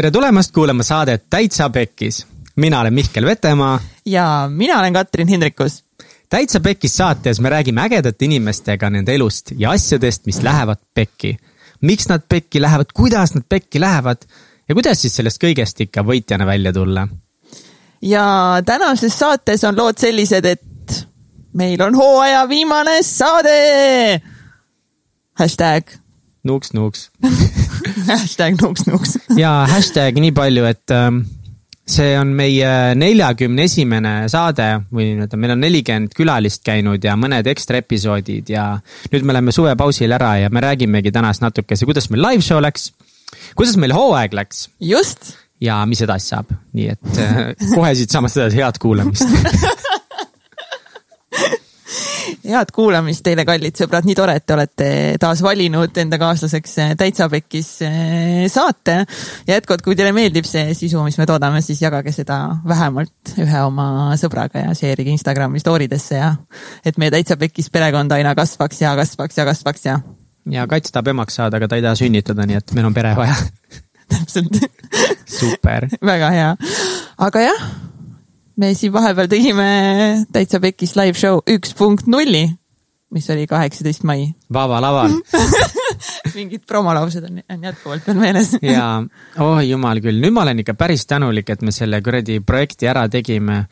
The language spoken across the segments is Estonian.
tere tulemast kuulama saadet Täitsa Pekkis. mina olen Mihkel Vetemaa. ja mina olen Katrin Hindrikus. täitsa Pekkis saates me räägime ägedate inimestega nende elust ja asjadest, mis lähevad pekki. miks nad pekki lähevad, kuidas nad pekki lähevad ja kuidas siis sellest kõigest ikka võitjana välja tulla. ja tänases saates on lood sellised, et meil on hooaja viimane saade. hashtag. nuuks, nuuks hashtag nuuks, nuuks. ja hashtag nii palju, et ähm, see on meie neljakümne esimene saade või nii-öelda meil on nelikümmend külalist käinud ja mõned ekstra episoodid ja nüüd me oleme suvepausil ära ja me räägimegi tänast natukese, kuidas meil live show läks, kuidas meil hooaeg läks. just. ja mis edasi saab, nii et äh, kohe siitsamast edasi head kuulamist head kuulamist teile, kallid sõbrad, nii tore, et te olete taas valinud enda kaaslaseks eh, Täitsa Pekkis eh, saate. ja jätkuvalt, kui teile meeldib see sisu, mis me toodame, siis jagage seda vähemalt ühe oma sõbraga ja share ige Instagrami story desse ja et meie Täitsa Pekkis perekond aina kasvaks ja kasvaks ja kasvaks ja. ja Kats tahab emaks saada, aga ta ei taha sünnitada, nii et meil on pere vaja täpselt super. väga hea, aga jah me siin vahepeal tegime Täitsa Pekis live show üks punkt nulli, mis oli kaheksateist mai. Vaba laval mingid promolaused on, on jätkuvalt veel meeles. Ja, oh jumal küll, nüüd ma olen ikka päris tänulik, et me selle kuradi projekti ära tegime.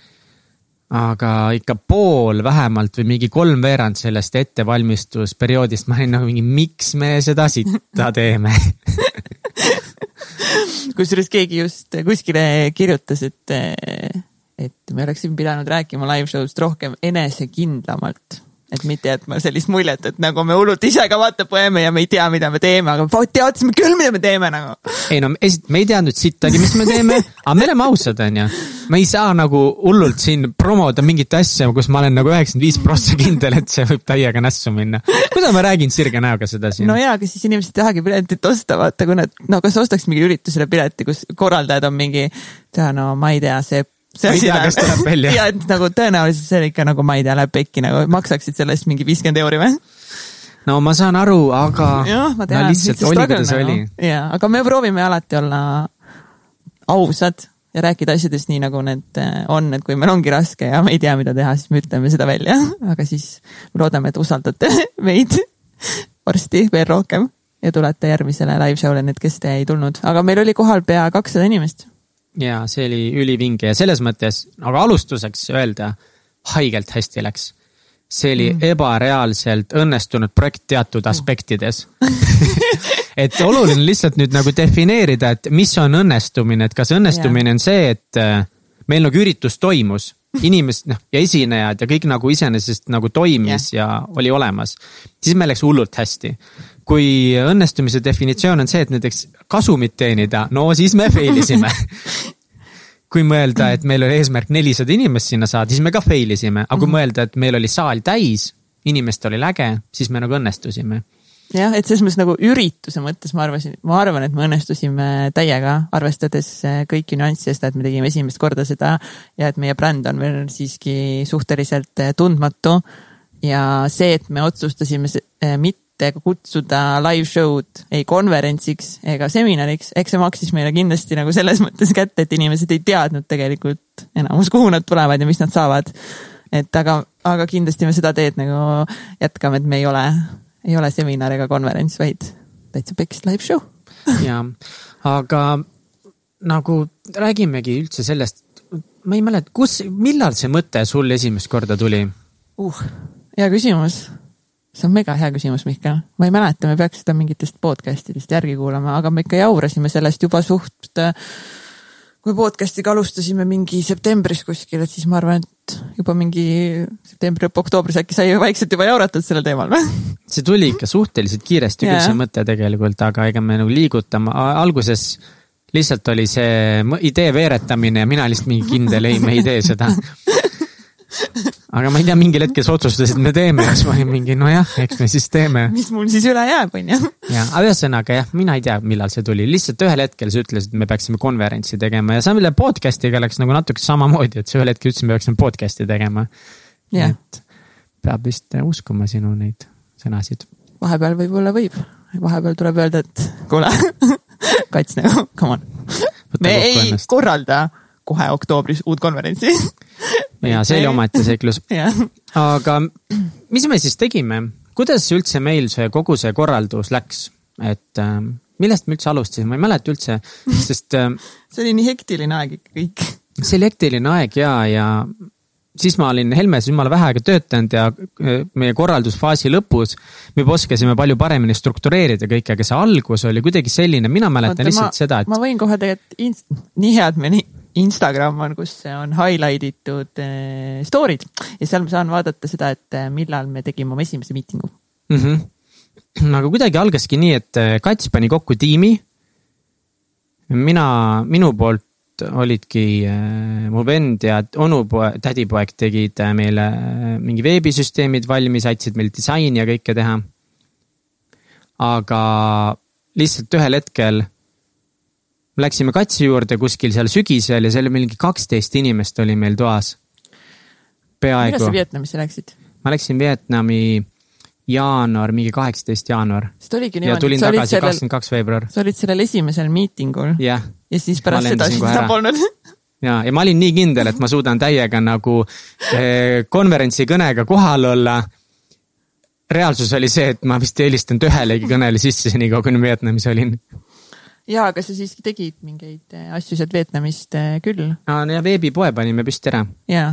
aga ikka pool vähemalt või mingi kolmveerand sellest ettevalmistusperioodist ma olin nagu mingi, miks me seda sitta teeme? Kusjuures keegi just kuskile kirjutas, et et me oleksime pidanud rääkima live show'st rohkem enesekindlamalt et mitte jätma sellist muljet, et nagu me hullult ise ka vaata põeme ja me ei tea, mida me teeme, aga teadsime küll, mida me teeme nagu. ei no esit-, me ei teadnud sittagi, mis me teeme, aga me oleme ausad, onju. me ei saa nagu hullult siin promoda mingit asja, kus ma olen nagu üheksakümmend viis prossa kindel, et see võib täiega nässu minna. kuidas ma räägin sirge näoga seda siin? no jaa, aga siis inimesed ei tahagi piletit osta, vaata, kui nad, no kas ostaks mingile üritusele pileti, kus korraldajad on mingi, no ma ei tea, see tuleb välja. ja et nagu tõenäoliselt see ikka nagu, ma ei tea, läheb pekki nagu, maksaksid selle eest mingi viiskümmend euri või? no ma saan aru, aga. jah, ma tean. no lihtsalt oli, kuidas nagu. oli. jaa, aga me proovime alati olla ausad ja rääkida asjadest nii, nagu need eh, on, et kui meil ongi raske ja me ei tea, mida teha, siis me ütleme seda välja, aga siis me loodame, et usaldate meid varsti veel rohkem ja tulete järgmisele live show'le, need, kes te ei tulnud, aga meil oli kohal pea kakssada inimest ja see oli ülivinge ja selles mõttes, aga alustuseks öelda, haigelt hästi läks. see oli mm. ebareaalselt õnnestunud projekt teatud aspektides et oluline lihtsalt nüüd nagu defineerida, et mis on õnnestumine, et kas õnnestumine on see, et äh, meil nagu üritus toimus, inimesed noh ja esinejad ja kõik nagu iseenesest nagu toimis yeah. ja oli olemas. siis meil läks hullult hästi kui õnnestumise definitsioon on see, et näiteks kasumit teenida, no siis me fail isime kui mõelda, et meil oli eesmärk nelisada inimest sinna saada, siis me ka fail isime, aga kui mhm. mõelda, et meil oli saal täis, inimestel oli äge, siis me nagu õnnestusime jah, et selles mõttes nagu ürituse mõttes ma arvasin, ma arvan, et me õnnestusime täiega, arvestades äh, kõiki nüansse, seda, et me tegime esimest korda seda ja et meie bränd on veel siiski suhteliselt äh, tundmatu. ja see, et me otsustasime äh, mitte mitte kutsuda live show'd ei konverentsiks ega seminariks, eks see maksis meile kindlasti nagu selles mõttes kätte, et inimesed ei teadnud tegelikult enamus, kuhu nad tulevad ja mis nad saavad. et aga, aga kindlasti me seda teed nagu jätkame, et me ei ole, ei ole seminar ega konverents, vaid täitsa pekst live show. ja, aga nagu räägimegi üldse sellest, ma ei mäleta, kus, millal see mõte sul esimest korda tuli uh,? hea küsimus see on mega hea küsimus, Mihkel. ma ei mäleta, me peaks seda mingitest podcast idest järgi kuulama, aga me ikka jaurasime sellest juba suht. kui podcast'iga alustasime mingi septembris kuskil, et siis ma arvan, et juba mingi septembri lõpp, oktoobris äkki sai vaikselt juba jauratud sellel teemal või? see tuli ikka suhteliselt kiiresti küll, see mõte tegelikult, aga ega me nagu liigutama, alguses lihtsalt oli see idee veeretamine ja mina lihtsalt mingi kindel, ei, me ei tee seda aga ma ei tea, mingil hetkel sa otsustasid, me teeme ja siis ma olin mingi, nojah, eks me siis teeme. mis mul siis üle jääb, on ju. ja, aga ühesõnaga jah, mina ei tea, millal see tuli, lihtsalt ühel hetkel sa ütlesid, et me peaksime konverentsi tegema ja selle podcast'iga läks nagu natuke samamoodi, et sa ühel hetkel ütlesid, me peaksime podcast'i tegema yeah.. et peab vist uskuma sinu neid sõnasid. vahepeal võib-olla võib, vahepeal tuleb öelda, et kuule kats nagu, come on me ei ennast. korralda kohe oktoobris uut konverentsi ja see oli omaette seiklus aga mis me siis tegime, kuidas üldse meil see kogu see korraldus läks, et äh, millest me üldse alustasime, ma ei mäleta üldse, sest äh,. see oli nii hektiline aeg ikka kõik. see oli hektiline aeg ja, ja siis ma olin Helmes jumala vähe aega töötanud ja äh, meie korraldusfaasi lõpus me juba oskasime palju paremini struktureerida kõike, aga see algus oli kuidagi selline, mina mäletan Oota, lihtsalt ma, seda, et. ma võin kohe tegelikult, nii head me nii Instagram on, kus on highlight itud eh, story'd ja seal ma saan vaadata seda, et eh, millal me tegime oma esimese miitingu mm. -hmm. aga kuidagi algaski nii, et eh, Kats pani kokku tiimi. mina, minu poolt olidki mu vend ja onupoeg, tädipoeg tegid meile mingi veebisüsteemid valmis, aitasid meil disaini ja kõike teha. aga lihtsalt ühel hetkel Läksime katsi juurde kuskil seal sügisel ja seal oli mingi kaksteist inimest oli meil toas. peaaegu. millal sa Vietnamisse läksid? ma läksin Vietnami jaanuar, mingi kaheksateist jaanuar. sest oligi niimoodi. ja tulin tagasi kakskümmend kaks veebruar. sa olid sellel esimesel miitingul yeah.. ja siis pärast seda siis enam polnud ja, ja ma olin nii kindel, et ma suudan täiega nagu eh, konverentsi kõnega kohal olla. reaalsus oli see, et ma vist ei helistanud ühelegi kõnele sisse senikaua, kuni Vietnamis olin jaa, aga sa siiski tegid mingeid äh, asju sealt Vietnamist äh, küll. aa, no ja veebipoe panime püsti ära. jaa.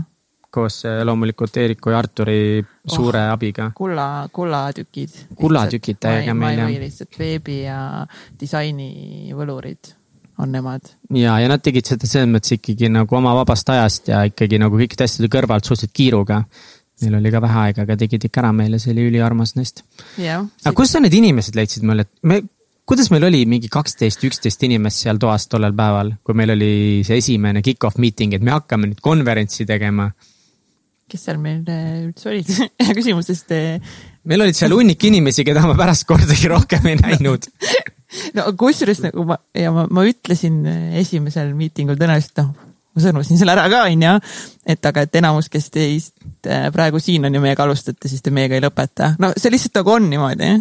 koos äh, loomulikult Eeriku ja Arturi suure oh, abiga. kulla, kullatükid. kullatükid täiega meil jah. lihtsalt veebi ja disaini võlurid on nemad. ja, ja nad tegid seda selles mõttes ikkagi nagu oma vabast ajast ja ikkagi nagu kõikide asjade kõrvalt suhteliselt kiiruga Neil oli ka vähe aega, aga tegid ikka ära meile, see oli üliarmas neist. aga kust sa need inimesed leidsid mulle, et me kuidas meil oli mingi kaksteist, üksteist inimest seal toas tollel päeval, kui meil oli see esimene kick-off meeting, et me hakkame nüüd konverentsi tegema? kes seal meil äh, üldse olid hea küsimus, sest. Äh, meil olid seal hunnik inimesi, keda ma pärast kordagi rohkem ei näinud no kusjuures nagu ma ja ma, ma ütlesin äh, esimesel miitingul tõenäoliselt noh, ma sõnusin selle ära ka, onju. et aga, et enamus, kes teist praegu siin on ja meiega alustate, siis te meiega ei lõpeta. no see lihtsalt nagu on niimoodi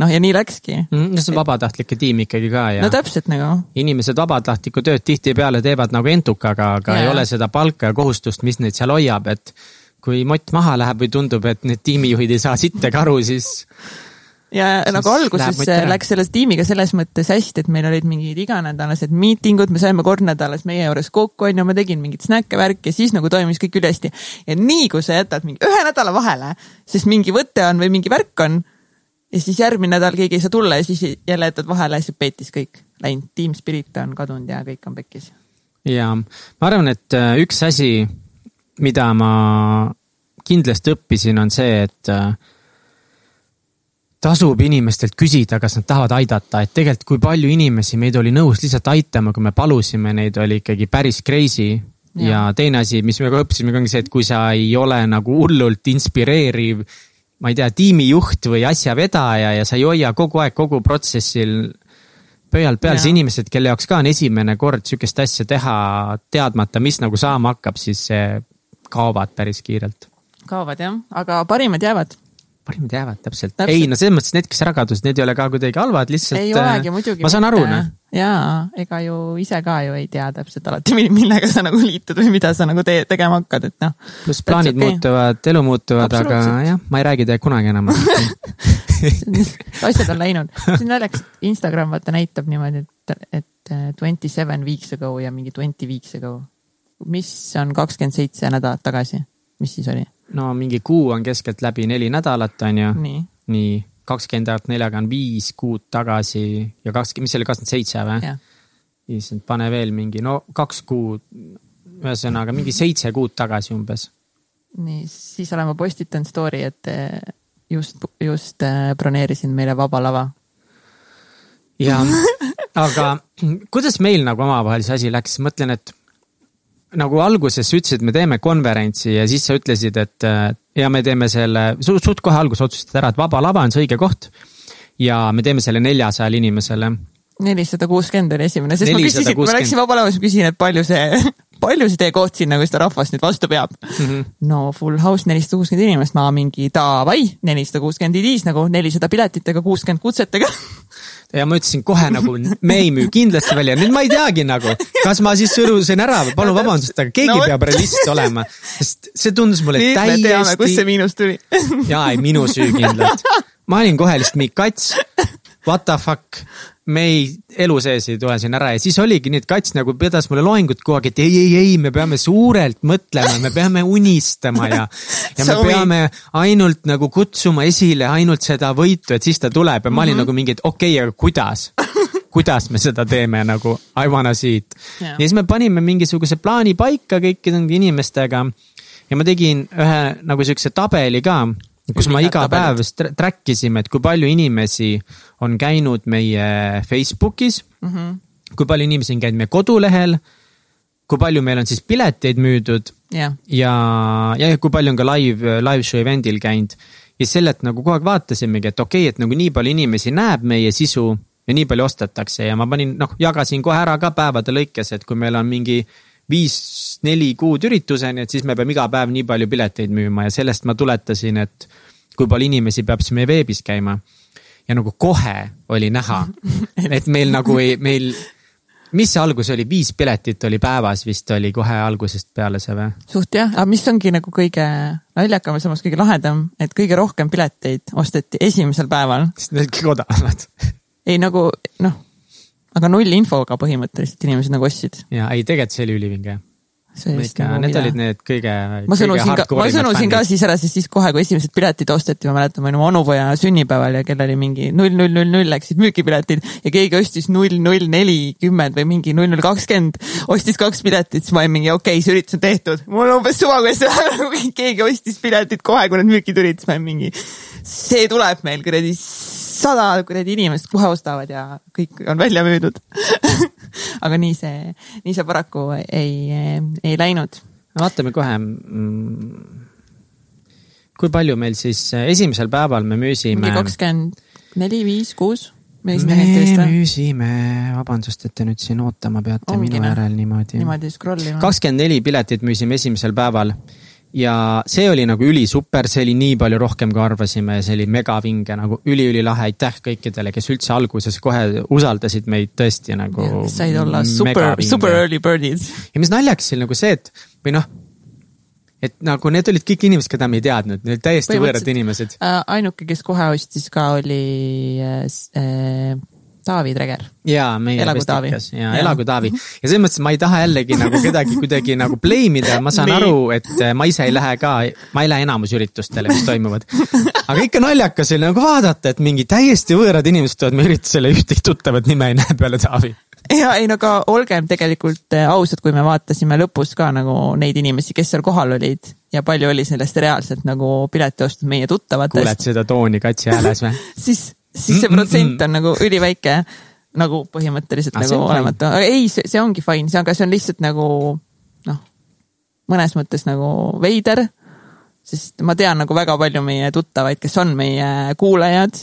noh, ja nii läkski mm,. see on vabatahtlike tiim ikkagi ka ja. no täpselt nagu. inimesed vabatahtlikku tööd tihtipeale teevad nagu entukaga, aga ja. ei ole seda palka ja kohustust, mis neid seal hoiab, et kui mott maha läheb või tundub, et need tiimijuhid ei saa sittagi aru, siis ja siis nagu alguses läks selle tiimiga selles mõttes hästi, et meil olid mingid iganädalased miitingud, me saime kord nädalas meie juures kokku, onju, ma tegin mingit snäkke, värki ja siis nagu toimis kõik ülihästi. ja nii, kui sa jätad mingi ühe nädala vahele, sest mingi võte on või mingi värk on ja siis järgmine nädal keegi ei saa tulla ja siis jälle jätad vahele ja siis peetis kõik läinud, team spirit on kadunud ja kõik on pekkis. ja ma arvan, et äh, üks asi, mida ma kindlasti õppisin, on see, et äh, tasub inimestelt küsida, kas nad tahavad aidata, et tegelikult kui palju inimesi meid oli nõus lihtsalt aitama, kui me palusime neid, oli ikkagi päris crazy. ja, ja teine asi, mis me ka õppisime, ongi see, et kui sa ei ole nagu hullult inspireeriv ma ei tea, tiimijuht või asjavedaja ja sa ei hoia kogu aeg kogu protsessil pöialt peal, siis inimesed, kelle jaoks ka on esimene kord sihukest asja teha, teadmata, mis nagu saama hakkab, siis kaovad päris kiirelt. kaovad jah, aga parimad jäävad parimad jäävad täpselt, täpselt., ei no selles mõttes need, kes ära kadusid, need ei ole ka kuidagi halvad, lihtsalt. ei olegi muidugi. ma saan aru, noh. jaa, ega ju ise ka ju ei tea täpselt alati, millega sa nagu liitud või mida sa nagu te tegema hakkad, et noh. pluss plaanid okay. muutuvad, elu muutuvad, aga jah, ma ei räägi teiega kunagi enam asjad on läinud, see on naljakas, Instagram vaata näitab niimoodi, et, et äh, twenty seven weeks ago ja mingi twenty weeks ago. mis on kakskümmend seitse nädalat tagasi, mis siis oli? No mingi kuu on keskeltläbi neli nädalat, on ju. nii, kakskümmend eurot neljaga on viis kuud tagasi ja kakskümmend, mis see oli, kakskümmend seitse või? issand, pane veel mingi, no kaks kuud, ühesõnaga mingi seitse kuud tagasi umbes. nii, siis olen ma postitanud story, et eh, just, just eh, broneerisin meile Vaba Lava. jah, aga kuidas meil nagu omavahel see asi läks, mõtlen, et nagu alguses sa ütlesid, me teeme konverentsi ja siis sa ütlesid, et äh, ja me teeme selle, suht kohe alguses otsustasid ära, et Vaba Lava on see õige koht. ja me teeme selle neljasajale inimesele. nelisada kuuskümmend oli esimene, sest ma küsisin, ma läksin Vaba Lavas ja küsin, et palju see, palju see teie koht sinna, kui seda rahvast nüüd vastu peab mm. -hmm. no full house nelisada kuuskümmend inimest, ma mingi davai, nelisada kuuskümmend viis nagu nelisada piletitega, kuuskümmend kutsetega ja ma ütlesin kohe nagu, me ei müü kindlasti välja, nüüd ma ei teagi nagu, kas ma siis sõnusin ära või palun vabandust, aga keegi no. peab realist olema. sest see tundus mulle nüüd täiesti. me teame, kust see miinus tuli jaa, ei minu süü kindlalt. ma olin kohe lihtsalt mingi kats, what the fuck me ei, elu sees ei tule siin ära ja siis oligi nii, et kats nagu pidas mulle loengut kogu aeg, et ei, ei, ei, me peame suurelt mõtlema, me peame unistama ja. ja me peame ainult nagu kutsuma esile ainult seda võitu, et siis ta tuleb ja ma olin mm -hmm. nagu mingi, et okei okay,, aga kuidas kuidas me seda teeme nagu I wanna see it yeah.. ja siis me panime mingisuguse plaani paika kõikide nende inimestega. ja ma tegin ühe nagu siukse tabeli ka kus ma iga päev track isime, et kui palju inimesi on käinud meie Facebookis mm. -hmm. kui palju inimesi on käinud meie kodulehel. kui palju meil on siis pileteid müüdud yeah. ja, ja kui palju on ka live, live show event'il käinud. ja sellelt nagu kogu aeg vaatasimegi, et okei okay,, et nagu nii palju inimesi näeb meie sisu ja nii palju ostetakse ja ma panin, noh, jagasin kohe ära ka päevade lõikes, et kui meil on mingi viis-neli kuud ürituseni, et siis me peame iga päev nii palju pileteid müüma ja sellest ma tuletasin, et kui palju inimesi peab siis meie veebis käima. ja nagu kohe oli näha, et meil nagu ei, meil, mis see algus oli, viis piletit oli päevas vist oli kohe algusest peale see või? suht jah, aga mis ongi nagu kõige naljakam ja samas kõige lahedam, et kõige rohkem pileteid osteti esimesel päeval. sest need olid kõige odavamad ei nagu noh aga null infoga põhimõtteliselt inimesed nagu ostsid. ja ei, tegelikult see oli ülivinge. Nagu need mida? olid need kõige. ma sõnusin ka, ma sõnusin ka siis ära, sest siis kohe, kui esimesed piletid osteti, ma mäletan, ma olin oma onupoja sünnipäeval ja kell oli mingi null, null, null, null läksid müügipiletid ja keegi ostis null, null, nelikümmend või mingi null, null, kakskümmend, ostis kaks piletit, siis ma olin mingi okei okay,, see üritus on tehtud. mul on umbes suva, kuidas see keegi ostis piletid kohe, kui need müüki tulid, siis ma olin mingi, see tuleb meil kuradi sada kuradi inimest kohe ostavad ja kõik on välja müüdud aga nii see, nii see paraku ei, ei läinud. vaatame kohe. Mm, kui palju meil siis esimesel päeval me müüsime? kakskümmend neli, viis, kuus me müüsime, vabandust, et te nüüd siin ootama peate Ongi minu järel niimoodi. niimoodi scroll ima. kakskümmend neli piletit müüsime esimesel päeval ja see oli nagu ülisuper, see oli nii palju rohkem, kui arvasime see oli megavinge nagu üliülilahe, aitäh kõikidele, kes üldse alguses kohe usaldasid meid tõesti nagu. said olla super, super early bird'id. ja mis naljakas oli nagu see, et või noh, et nagu need olid kõik inimesed, keda me ei teadnud, need täiesti võõrad inimesed äh,. ainuke, kes kohe ostis ka oli äh, Taavi Treger. jaa, meie vestikas ja, ja elagu Taavi. ja selles mõttes ma ei taha jällegi nagu kedagi kuidagi nagu blame ida, ma saan Nii. aru, et äh, ma ise ei lähe ka, ma ei lähe enamus üritustele, mis toimuvad. aga ikka naljakas oli nagu vaadata, et mingi täiesti võõrad inimesed tulevad meie üritusele, ühtegi tuttavat nime ei näe peale Taavi ja ei no aga olgem tegelikult äh, ausad, kui me vaatasime lõpus ka nagu neid inimesi, kes seal kohal olid ja palju oli sellest reaalselt nagu pileti ostnud meie tuttavatest. kuuled seda tooni katsi hääles või siis siis see protsent on nagu üliväike, nagu põhimõtteliselt ah, nagu olematu, ei, see, ongi fine, see, aga see on lihtsalt nagu noh, mõnes mõttes nagu veider. sest ma tean nagu väga palju meie tuttavaid, kes on meie kuulajad,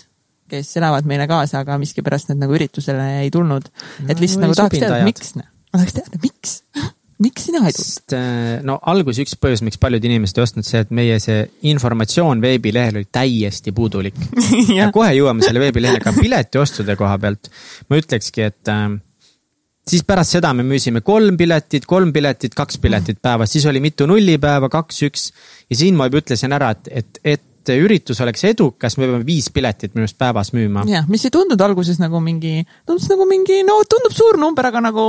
kes elavad meile kaasa, aga miskipärast nad nagu üritusele ei tulnud. et lihtsalt no, nagu tahaks teada, miks, ma tahaks teada, miks miks sina ei tulnud? No alguses üks põhjus, miks paljud inimesed ei ostnud, see, et meie see informatsioon veebilehel oli täiesti puudulik ja. kohe jõuame selle veebilehele ka piletiostude koha pealt. ma ütlekski, et äh, siis pärast seda me müüsime kolm piletit, kolm piletit, kaks piletit päevas, siis oli mitu nullipäeva, kaks, üks. ja siin ma juba ütlesin ära, et, et, et üritus oleks edukas, me peame viis piletit minu arust päevas müüma. jah, mis ei tundunud alguses nagu mingi, tundus nagu mingi, no tundub suur number, aga nagu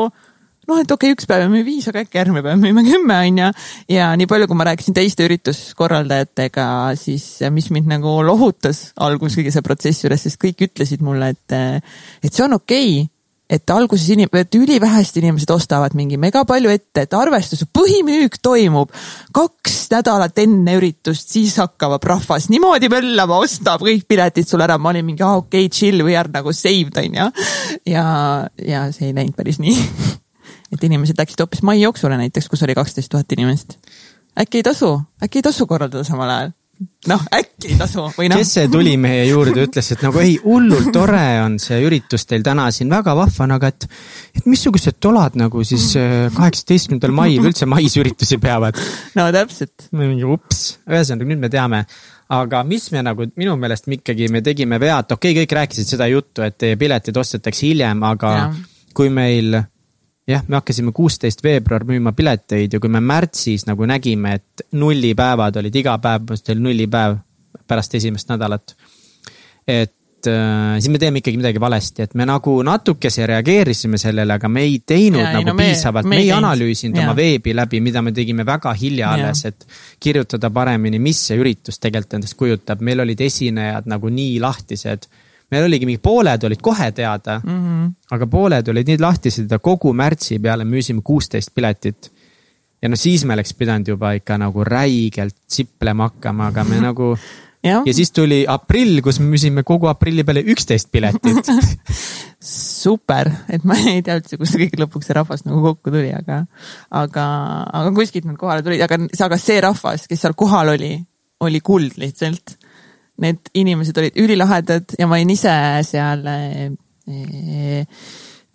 noh, et okei okay,, üks päev müüme viis, aga äkki järgmine päev müüme kümme, onju. ja nii palju, kui ma rääkisin teiste ürituskorraldajatega, siis mis mind nagu lohutas alguses kõige selle protsessi juures, sest kõik ütlesid mulle, et, et see on okei okay, et alguses inim-, et ülivähesed inimesed ostavad mingi mega palju ette, et arvestuse põhimüük toimub kaks nädalat enne üritust, siis hakkab rahvas niimoodi möllama, ostab kõik piletid sulle ära. ma olin mingi, aa okei okay,, chill, we are nagu saved onju. ja, ja see ei läinud päris nii et inimesed läksid hoopis maijooksule näiteks, kus oli kaksteist tuhat inimest. äkki ei tasu, äkki ei tasu korraldada samal ajal? noh, äkki ei tasu või noh. kes see tuli meie juurde, ütles, et nagu ei, hullult tore on see üritus teil täna siin, väga vahva, aga et, et missugused tolad nagu siis äh, kaheksateistkümnendal mail üldse mais üritusi peavad. no täpselt. mingi ups, ühesõnaga nüüd me teame. aga mis me nagu minu meelest me ikkagi, me tegime vea, et okei okay,, kõik rääkisid seda juttu, et teie piletid ostetakse hiljem, aga ja. kui meil jah, me hakkasime kuusteist veebruar müüma pileteid ja kui me märtsis nagu nägime, et nullipäevad olid iga päev, oli nullipäev pärast esimest nädalat. et äh, siis me teeme ikkagi midagi valesti, et me nagu natukese reageerisime sellele, aga me ei teinud ja, nagu no piisavalt, me, me ei analüüsinud ja. oma veebi läbi, mida me tegime väga hilja alles, et kirjutada paremini, mis see üritus tegelikult endast kujutab, meil olid esinejad nagu nii lahtised meil oligi mingi pooled olid kohe teada mm, -hmm. aga pooled olid nii lahtised ja kogu märtsi peale müüsime kuusteist piletit. ja no siis me oleks pidanud juba ikka nagu räigelt siplema hakkama, aga me nagu ja. ja siis tuli aprill, kus me müüsime kogu aprilli peale üksteist piletit super, et ma ei tea üldse, kust kõik lõpuks see rahvas nagu kokku tuli, aga, aga, aga kuskilt nad kohale tulid, aga, aga see rahvas, kes seal kohal oli, oli kuld lihtsalt need inimesed olid ülilahedad ja ma olin ise seal eh,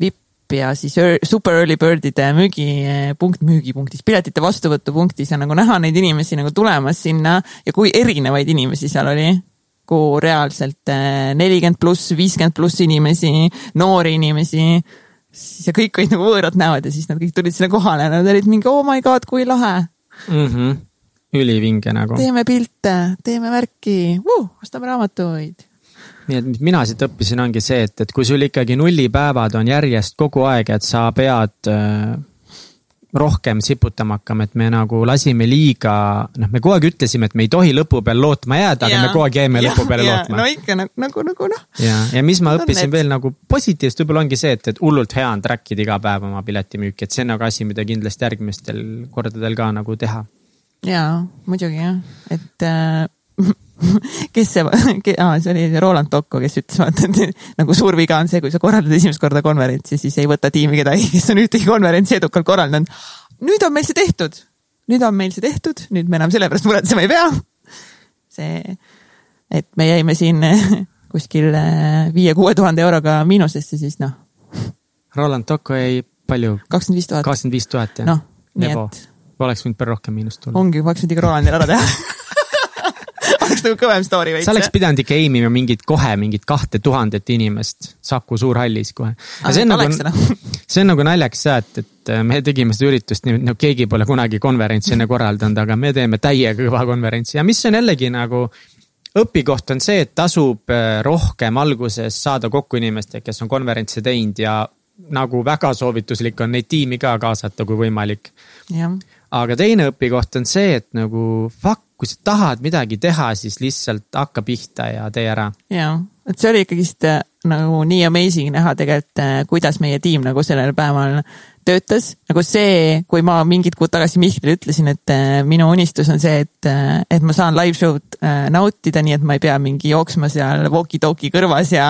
vipp ja siis super early bird'ide müügipunkt, müügipunktis, piletite vastuvõtupunktis ja nagu näha neid inimesi nagu tulemas sinna ja kui erinevaid inimesi seal oli kuhu reaalselt eh, nelikümmend pluss, viiskümmend pluss inimesi, noori inimesi. siis ja kõik olid nagu võõrad näod ja siis nad kõik tulid sinna kohale ja nad olid mingi oh my god, kui lahe mm. -hmm ülivinge nagu. teeme pilte, teeme värki uh,, ostame raamatuid. nii et mina siit õppisin, ongi see, et, et kui sul ikkagi nullipäevad on järjest kogu aeg, et sa pead äh, rohkem siputama hakkama, et me nagu lasime liiga, noh, me kogu aeg ütlesime, et me ei tohi lõpu peal lootma jääda, aga me kogu aeg jäime ja, lõpu peale ja, lootma. no ikka nagu, nagu, nagu noh. ja, ja mis ma õppisin need... veel nagu positiivset, võib-olla ongi see, et, et hullult hea on track ida iga päev oma piletimüüki, et see on nagu asi, mida kindlasti järgmistel kordadel ka nagu teha jaa, muidugi jah, et äh, kes see ke,, aa, see oli Roland Tokko, kes ütles, vaata, et nagu suur viga on see, kui sa korraldad esimest korda konverentsi, siis ei võta tiimi kedagi, kes on ühtegi konverentsi edukalt korraldanud. nüüd on meil see tehtud, nüüd on meil see tehtud, nüüd me enam selle pärast muretsema ei pea. see, et me jäime siin kuskil äh, viie-kuue tuhande euroga miinusesse, siis noh. Roland Tokko jäi palju? kakskümmend viis tuhat. kakskümmend viis tuhat, jah? noh, nii et oleks võinud palju rohkem miinust tulla. ongi, oleks võinud ikka Rolandil ära teha oleks nagu kõvem story veits. sa oleks pidanud ikka aim ima mingit kohe mingit kahte tuhandet inimest Saku Suurhallis kohe. see on nagu, see on nagu naljakas jah, et, et äh, me tegime seda üritust nii, no keegi pole kunagi konverentsi enne korraldanud, aga me teeme täiega kõva konverentsi ja mis on jällegi nagu õpikoht on see, et tasub äh, rohkem alguses saada kokku inimestega, kes on konverentse teinud ja nagu väga soovituslik on neid tiimi ka kaasata, kui võimalik. Aga teine õpikoht on see, et nagu fuck, kui sa tahad midagi teha, siis lihtsalt hakka pihta ja tee ära. ja, et see oli ikkagist äh, nagu nii amazing näha tegelikult, äh, kuidas meie tiim nagu sellel päeval töötas, nagu see, kui ma mingid kuud tagasi Mihklile ütlesin, et äh, minu unistus on see, et, äh, et ma saan live show'd äh, nautida, nii et ma ei pea mingi jooksma seal walkie-talkie kõrvas ja,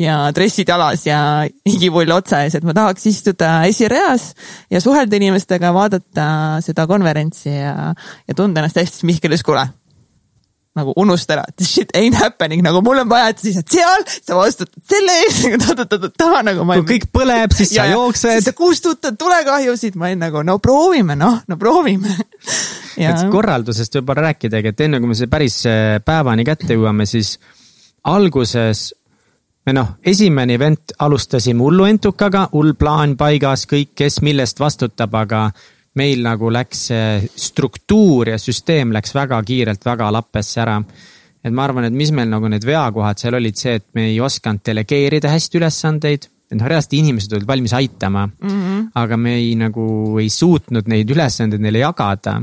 ja dressid jalas ja higipull otsa ees, et ma tahaks istuda esireas ja suhelda inimestega, vaadata seda konverentsi ja, ja tunda ennast hästi, siis Mihkel ütles, kuule nagu unusta ära, this shit ain't happening, nagu mul on vaja, et sa seisad seal, sa vastutad selle eest nagu ta-ta-ta-ta nagu ma. kui kõik põleb, siis ja, sa jooksed. siis sa kustutad tulekahjusid, ma olin nagu no proovime, noh, no proovime et korraldusest võib-olla rääkidagi, et enne kui me selle päris äh, päevani kätte jõuame, siis alguses me noh, esimene event alustasime hullu entukaga, hull plaan paigas, kõik, kes millest vastutab, aga meil nagu läks see struktuur ja süsteem läks väga kiirelt väga lappesse ära. et ma arvan, et mis meil nagu need veakohad seal olid see, et me ei osanud delegeerida hästi ülesandeid. et noh, reaalselt inimesed olid valmis aitama mm, -hmm. aga me ei nagu ei suutnud neid ülesandeid neile jagada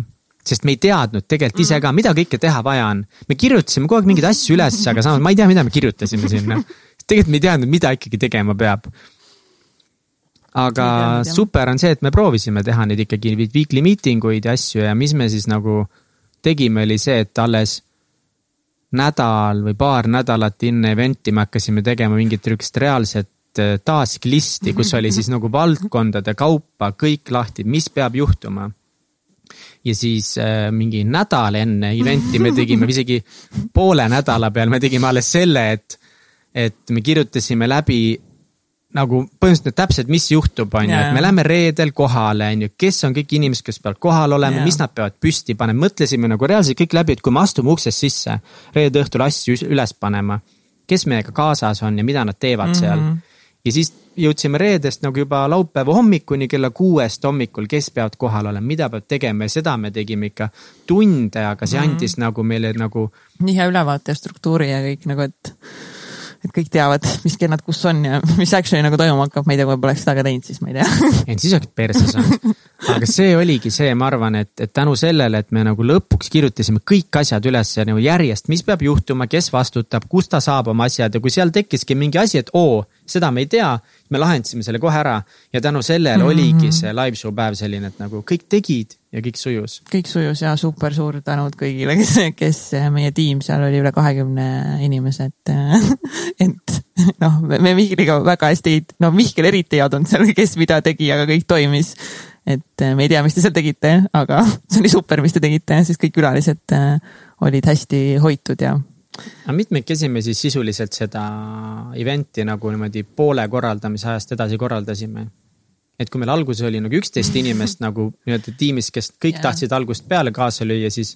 sest me ei teadnud tegelikult ise ka, mida kõike teha vaja on. me kirjutasime kogu aeg mingeid asju üles, aga samas ma ei tea, mida me kirjutasime sinna. tegelikult me ei teadnud, mida ikkagi tegema peab aga super on see, et me proovisime teha neid ikkagi weekly meeting uid ja asju ja mis me siis nagu tegime, oli see, et alles nädal või paar nädalat enne event'i me hakkasime tegema mingit niisugust reaalset äh, task list'i, kus oli siis nagu valdkondade kaupa kõik lahti, mis peab juhtuma. ja siis äh, mingi nädal enne event'i me tegime, isegi poole nädala peal me tegime alles selle, et, et me kirjutasime läbi nagu põhimõtteliselt täpselt, mis juhtub, on ju, et me läheme reedel kohale, on ju, kes on kõik inimesed, kes peavad kohal olema, mis nad peavad püsti panema, mõtlesime nagu reaalselt kõik läbi, et kui me astume uksest sisse reede õhtul asju üles panema. kes meiega kaasas on ja mida nad teevad mm -hmm. seal. Ja siis jõudsime reedest nagu juba laupäeva hommikuni kella kuuest hommikul, kes peavad kohal olema, mida peab tegema ja seda me tegime ikka tunde, aga see mhm. andis mm -hmm. nagu meile nagu. nii hea ülevaate ja struktuuri ja kõik nagu, et et kõik teavad, mis kellad kus on ja mis action'i nagu toimuma hakkab, ma ei tea, kui poleks seda ka teinud, siis ma ei tea. et siis oleksid perse saanud. aga see oligi see, ma arvan, et, et tänu sellele, et me nagu lõpuks kirjutasime kõik asjad üles nagu järjest, mis peab juhtuma, kes vastutab, kust ta saab oma asjad ja kui seal tekkiski mingi asi, et oo, seda me ei tea, me lahendasime selle kohe ära. ja tänu sellele mm -hmm. oligi see live show päev selline, et nagu kõik tegid ja kõik sujus. kõik sujus ja super suur tänud kõigile, kes, kes meie tiim seal oli üle kahekümne inimese, et et noh, me Mihkliga väga hästi ei, no Mihkel eriti ei adunud seal, kes mida tegi, aga kõik toimis. et me ei tea, mis te seal tegite, aga see oli super, mis te tegite, sest kõik külalised äh, olid hästi hoitud ja aga mitmekesi me siis sisuliselt seda event'i nagu niimoodi poole korraldamise ajast edasi korraldasime? et kui meil alguses oli nagu üksteist inimest nagu nii-öelda tiimis, kes kõik yeah. tahtsid algusest peale kaasa lüüa, siis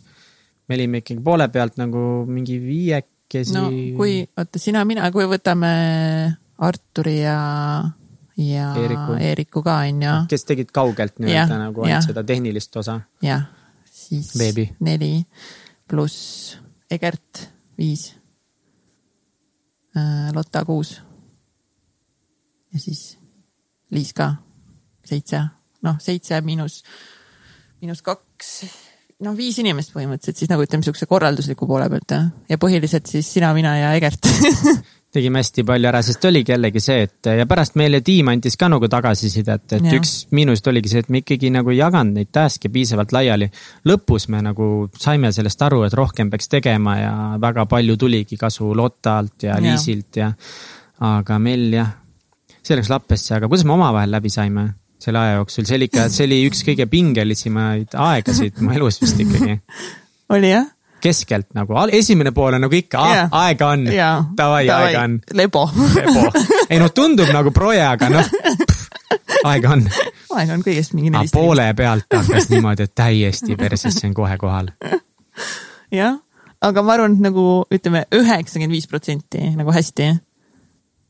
me olime ikkagi poole pealt nagu mingi viiekesi. no kui, oota, sina, mina, kui võtame Arturi ja, ja Eeriku, Eeriku ka on ju. kes tegid kaugelt nii-öelda nagu ainult seda tehnilist osa. jah, siis Baby. neli pluss Egert viis. Äh, Lotta kuus. ja siis Liis ka. Seitse, noh seitse miinus, miinus kaks, noh viis inimest põhimõtteliselt siis nagu ütleme, sihukese korraldusliku poole pealt jah, ja põhiliselt siis sina, mina ja Egert tegime hästi palju ära, sest oligi jällegi see, et ja pärast meile tiim andis ka nagu tagasisidet, et ja. üks miinused oligi see, et me ikkagi nagu ei jaganud neid task'e piisavalt laiali. lõpus me nagu saime sellest aru, et rohkem peaks tegema ja väga palju tuligi kasu Lottalt ja, ja. Liisilt ja. aga meil jah, see läks lappesse, aga kuidas me omavahel läbi saime selle aja jooksul, see oli ikka, see oli üks kõige pingelisemaid aegasid mu elus vist ikkagi. oli jah? Keskelt nagu, esimene pool on nagu ikka yeah., aega on yeah., davai, aega on. lebo. lebo, ei no tundub nagu proje, aga noh, aega on. aega on kõigest mingi neliteist. poole pealt hakkas niimoodi, et täiesti persesse on kohe kohal. jah, aga ma arvan, et nagu ütleme, üheksakümmend viis protsenti nagu hästi.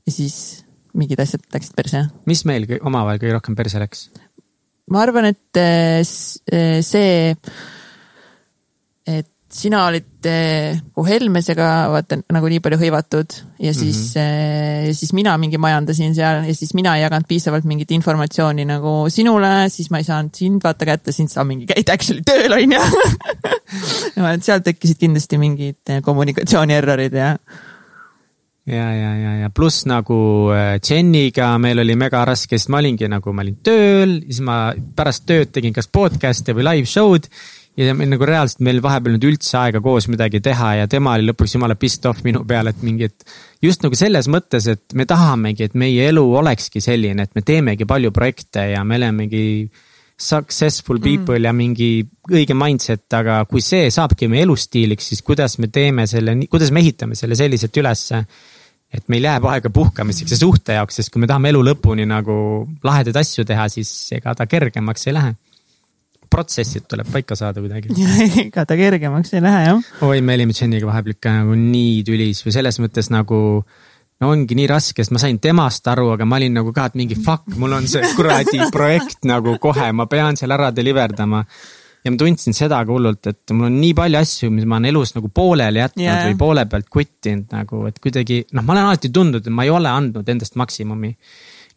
ja siis mingid asjad läksid perse. mis meil omavahel kõige rohkem perse läks? ma arvan, et eh, eh, see, et sina olid nagu Helmesega vaata nagu nii palju hõivatud ja siis mm, -hmm. ja siis mina mingi majandasin seal ja siis mina ei jaganud piisavalt mingit informatsiooni nagu sinule, siis ma ei saanud sind vaata kätte, sind sa mingi käid actually tööl on ju et seal tekkisid kindlasti mingid kommunikatsiooni errorid ja ja, ja, ja, ja pluss nagu Jeniga meil oli mega raske, sest ma olingi nagu, ma olin tööl, siis ma pärast tööd tegin kas podcast'e või live show'd ja meil nagu reaalselt meil vahepeal nüüd üldse aega koos midagi teha ja tema oli lõpuks jumala pissed off minu peale, et mingi, et. just nagu selles mõttes, et me tahamegi, et meie elu olekski selline, et me teemegi palju projekte ja me olemegi successful mm. people mm. ja mingi õige mindset, aga kui see saabki meie elustiiliks, siis kuidas me teeme selle, kuidas me ehitame selle selliselt ülesse. et meil jääb aega puhkamiseks ja suhte jaoks, sest kui me tahame elu lõpuni nagu lahedaid asju teha, siis ega ta kergemaks ei lähe protsessid tuleb paika saada kuidagi. ega ta kergemaks ei lähe jah. oi, me olime Jeniga vahepeal ikka nagu nii tülis või selles mõttes nagu no ongi nii raske, sest ma sain temast aru, aga ma olin nagu ka, et mingi fuck, mul on see kuradi projekt nagu kohe, ma pean seal ära deliver dama. ja ma tundsin seda ka hullult, et mul on nii palju asju, mis ma olen elus nagu pooleli jätnud yeah. või poole pealt kuttinud nagu, et kuidagi noh, ma olen alati tundnud, et ma ei ole andnud endast maksimumi.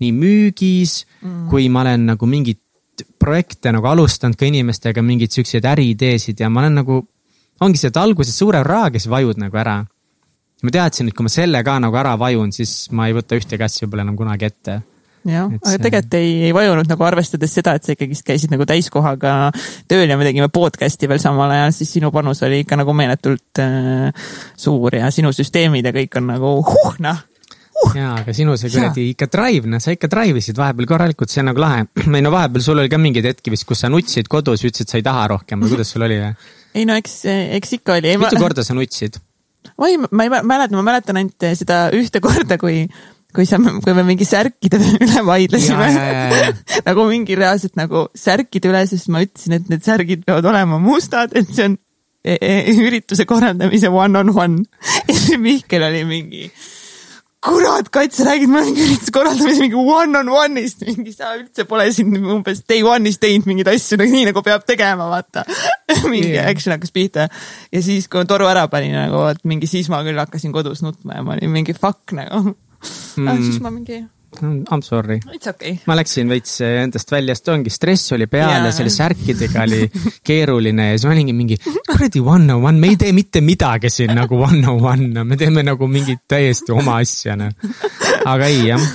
nii müügis mm. kui ma olen nagu mingit projekte nagu alustanud ka inimestega mingeid siukseid äriideesid ja ma olen nagu, ongi see, et alguses suure rahaga siis vajud nagu ära. ma teadsin, et kui ma selle ka nagu ära vajun, siis ma ei võta ühtegi asja võib-olla enam kunagi ette jah, aga tegelikult ei, ei vajunud nagu arvestades seda, et sa ikkagist käisid nagu täiskohaga tööl ja me tegime podcast'i veel samal ajal, siis sinu panus oli ikka nagu meeletult äh, suur ja sinu süsteemid ja kõik on nagu huh noh uh.. jaa, aga sinu see kuradi ikka drive, noh, sa ikka drive isid vahepeal korralikult, see on nagu lahe. või no vahepeal sul oli ka mingeid hetki vist, kus sa nutsid kodus, ütlesid, sa ei taha rohkem või kuidas sul oli ei no eks, eks ikka oli. mitu ma... korda sa nutsid? oi, ma ei mäleta, ma mäletan ainult seda ühte korda, kui kui sa, kui me mingi särkide üle vaidlesime. nagu mingi reaalselt nagu särkide üle, sest ma ütlesin, et need särgid peavad olema mustad, et see on e e ürituse korraldamise one on one. ja Mihkel oli mingi, kurat, Kats, sa räägid mulle mingi ürituse korraldamise mingi one on one'ist, mingi sa üldse pole siin umbes day one'is teinud mingeid asju nagu nii nagu peab tegema, vaata. mingi yeah. action hakkas pihta ja siis, kui ma toru ära panin nagu, vot mingi siis ma küll hakkasin kodus nutma ja ma olin mingi fuck nagu mm.. aga siis ma mingi, I m sorry. it's okay. ma läksin veits endast välja, sest ongi stress oli peal ja Jaa. selle särkidega oli keeruline ja siis ma olingi mingi kuradi one on one, me ei tee mitte midagi siin nagu one on one, me teeme nagu mingit täiesti oma asja noh. aga ei jah,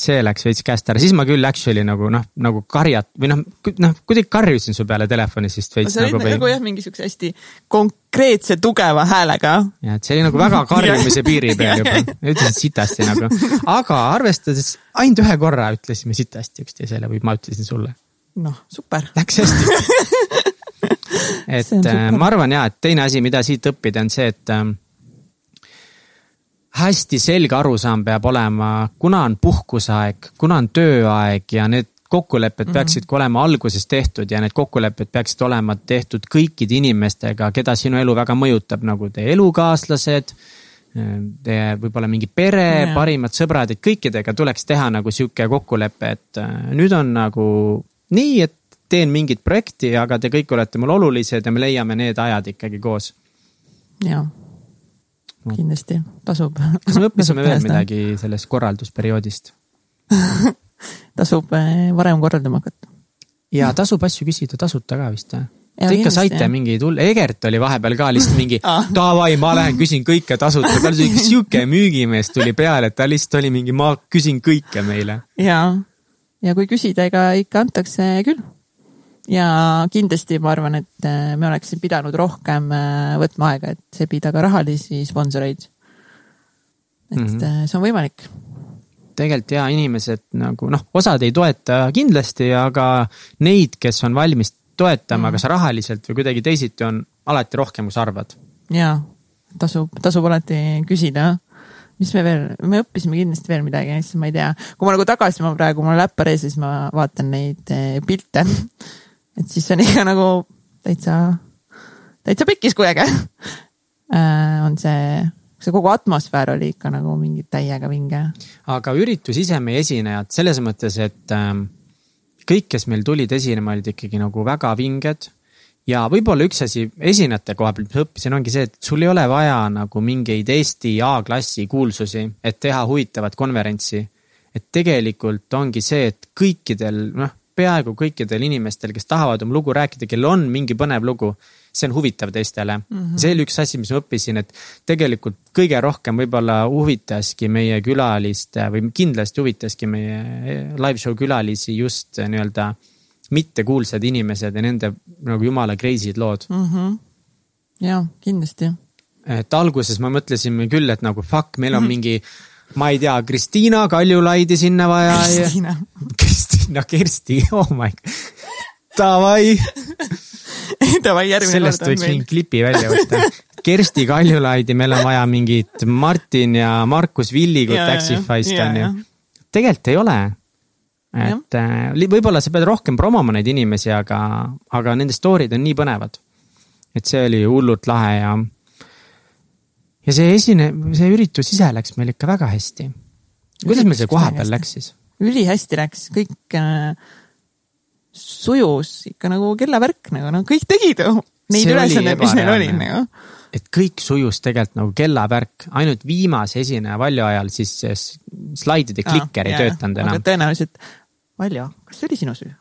see läks veits käest ära, siis ma küll actually nagu noh, nagu karjat- või noh, noh kuidagi karjusin su peale telefonis vist veits sa olid nagu nagu, jah, mingi siukse hästi konkreetse tugeva häälega. ja et see oli nagu väga karjumise piiri peal juba, ütlesin sitasti nagu, aga arvestades ainult ühe korra ütlesime sitasti üksteisele või ma ütlesin sulle noh, super. Läks hästi. et äh, ma arvan ja, et teine asi, mida siit õppida, on see, et ähm, hästi selge arusaam peab olema, kuna on puhkuseaeg, kuna on tööaeg ja need kokkulepped mm -hmm. peaksid ka olema alguses tehtud ja need kokkulepped peaksid olema tehtud kõikide inimestega, keda sinu elu väga mõjutab, nagu teie elukaaslased, teie võib-olla mingi pere yeah., parimad sõbrad, et kõikidega tuleks teha nagu sihuke kokkulepe, et äh, nüüd on nagu nii, et teen mingit projekti, aga te kõik olete mul olulised ja me leiame need ajad ikkagi koos. jaa, kindlasti tasub. kas me õppisime veel? midagi sellest korraldusperioodist? tasub eh, varem korraldama hakata. ja tasub asju küsida tasuta ka vist? Jaa, Te ikka saite jah. mingeid hull, Egert oli vahepeal ka lihtsalt mingi davai, ma lähen küsin kõike tasuta, tal oli sihuke müügimees tuli peale, et ta lihtsalt oli mingi, ma küsin kõike meile. jaa, ja kui küsida, ega ikka antakse küll. Ja kindlasti ma arvan, et eh, me oleksime pidanud rohkem eh, võtma aega, et sebida ka rahalisi sponsoreid. et mm. -hmm. see on võimalik. tegelikult ja inimesed nagu noh, osad ei toeta kindlasti, aga neid, kes on valmis toetama mm., kas rahaliselt või kuidagi teisiti, on alati rohkem, kui sa arvad. jaa, tasub, tasub alati küsida. mis me veel, me õppisime kindlasti veel midagi, siis ma ei tea, kui ma nagu tagasi, ma praegu, mul on läppar ees ja siis ma vaatan neid pilte. et siis on ikka nagu täitsa, täitsa pekkis, kui äge äh, on see, see kogu atmosfäär oli ikka nagu mingi täiega vinge. aga üritus ise, meie esinejad selles mõttes, et ähm, kõik, kes meil tulid esinema, olid ikkagi nagu väga vinged. ja võib-olla üks asi esinejate koha pealt, mis õppisin, ongi see, et sul ei ole vaja nagu mingeid Eesti A-klassi kuulsusi, et teha huvitavat konverentsi. et tegelikult ongi see, et kõikidel, noh, peaaegu kõikidel inimestel, kes tahavad oma lugu rääkida, kellel on mingi põnev lugu, see on huvitav teistele mm. -hmm. see oli üks asi, mis ma õppisin, et tegelikult kõige rohkem võib-olla huvitaski meie külaliste või kindlasti huvitaski meie live show külalisi just eh, nii-öelda mittekuulsad inimesed ja nende nagu jumala crazy'd lood. mm. -hmm. jaa, kindlasti. et alguses me mõtlesime küll, et nagu fuck, meil on mingi, ma ei tea, Kristiina Kaljulaidi sinna vaja ja Kristiina, Kristina Kersti, oh my god, davai, davai järgmine sellest võiks mingi klipi välja võtta. Kersti Kaljulaidi, meil on vaja mingit Martin ja Markus Villigut Taxify'st on ju tegelikult ei ole. et äh, võib-olla sa pead rohkem promoma neid inimesi, aga, aga nende story'd on nii põnevad. et see oli hullult lahe ja, ja see esine, see üritus ise läks meil ikka väga hästi. kuidas meil see koha peal läks siis? Ülihästi läks, kõik äh, sujus ikka nagu kellavärk nagu, no kõik tegid ju neid ülesandeid, mis neil olid nagu. et kõik sujus tegelikult nagu kellavärk, ainult viimase esineja Valjo ajal siis slaidide klikker ei töötanud enam tõenäoliselt, Valjo, kas see oli sinu süü?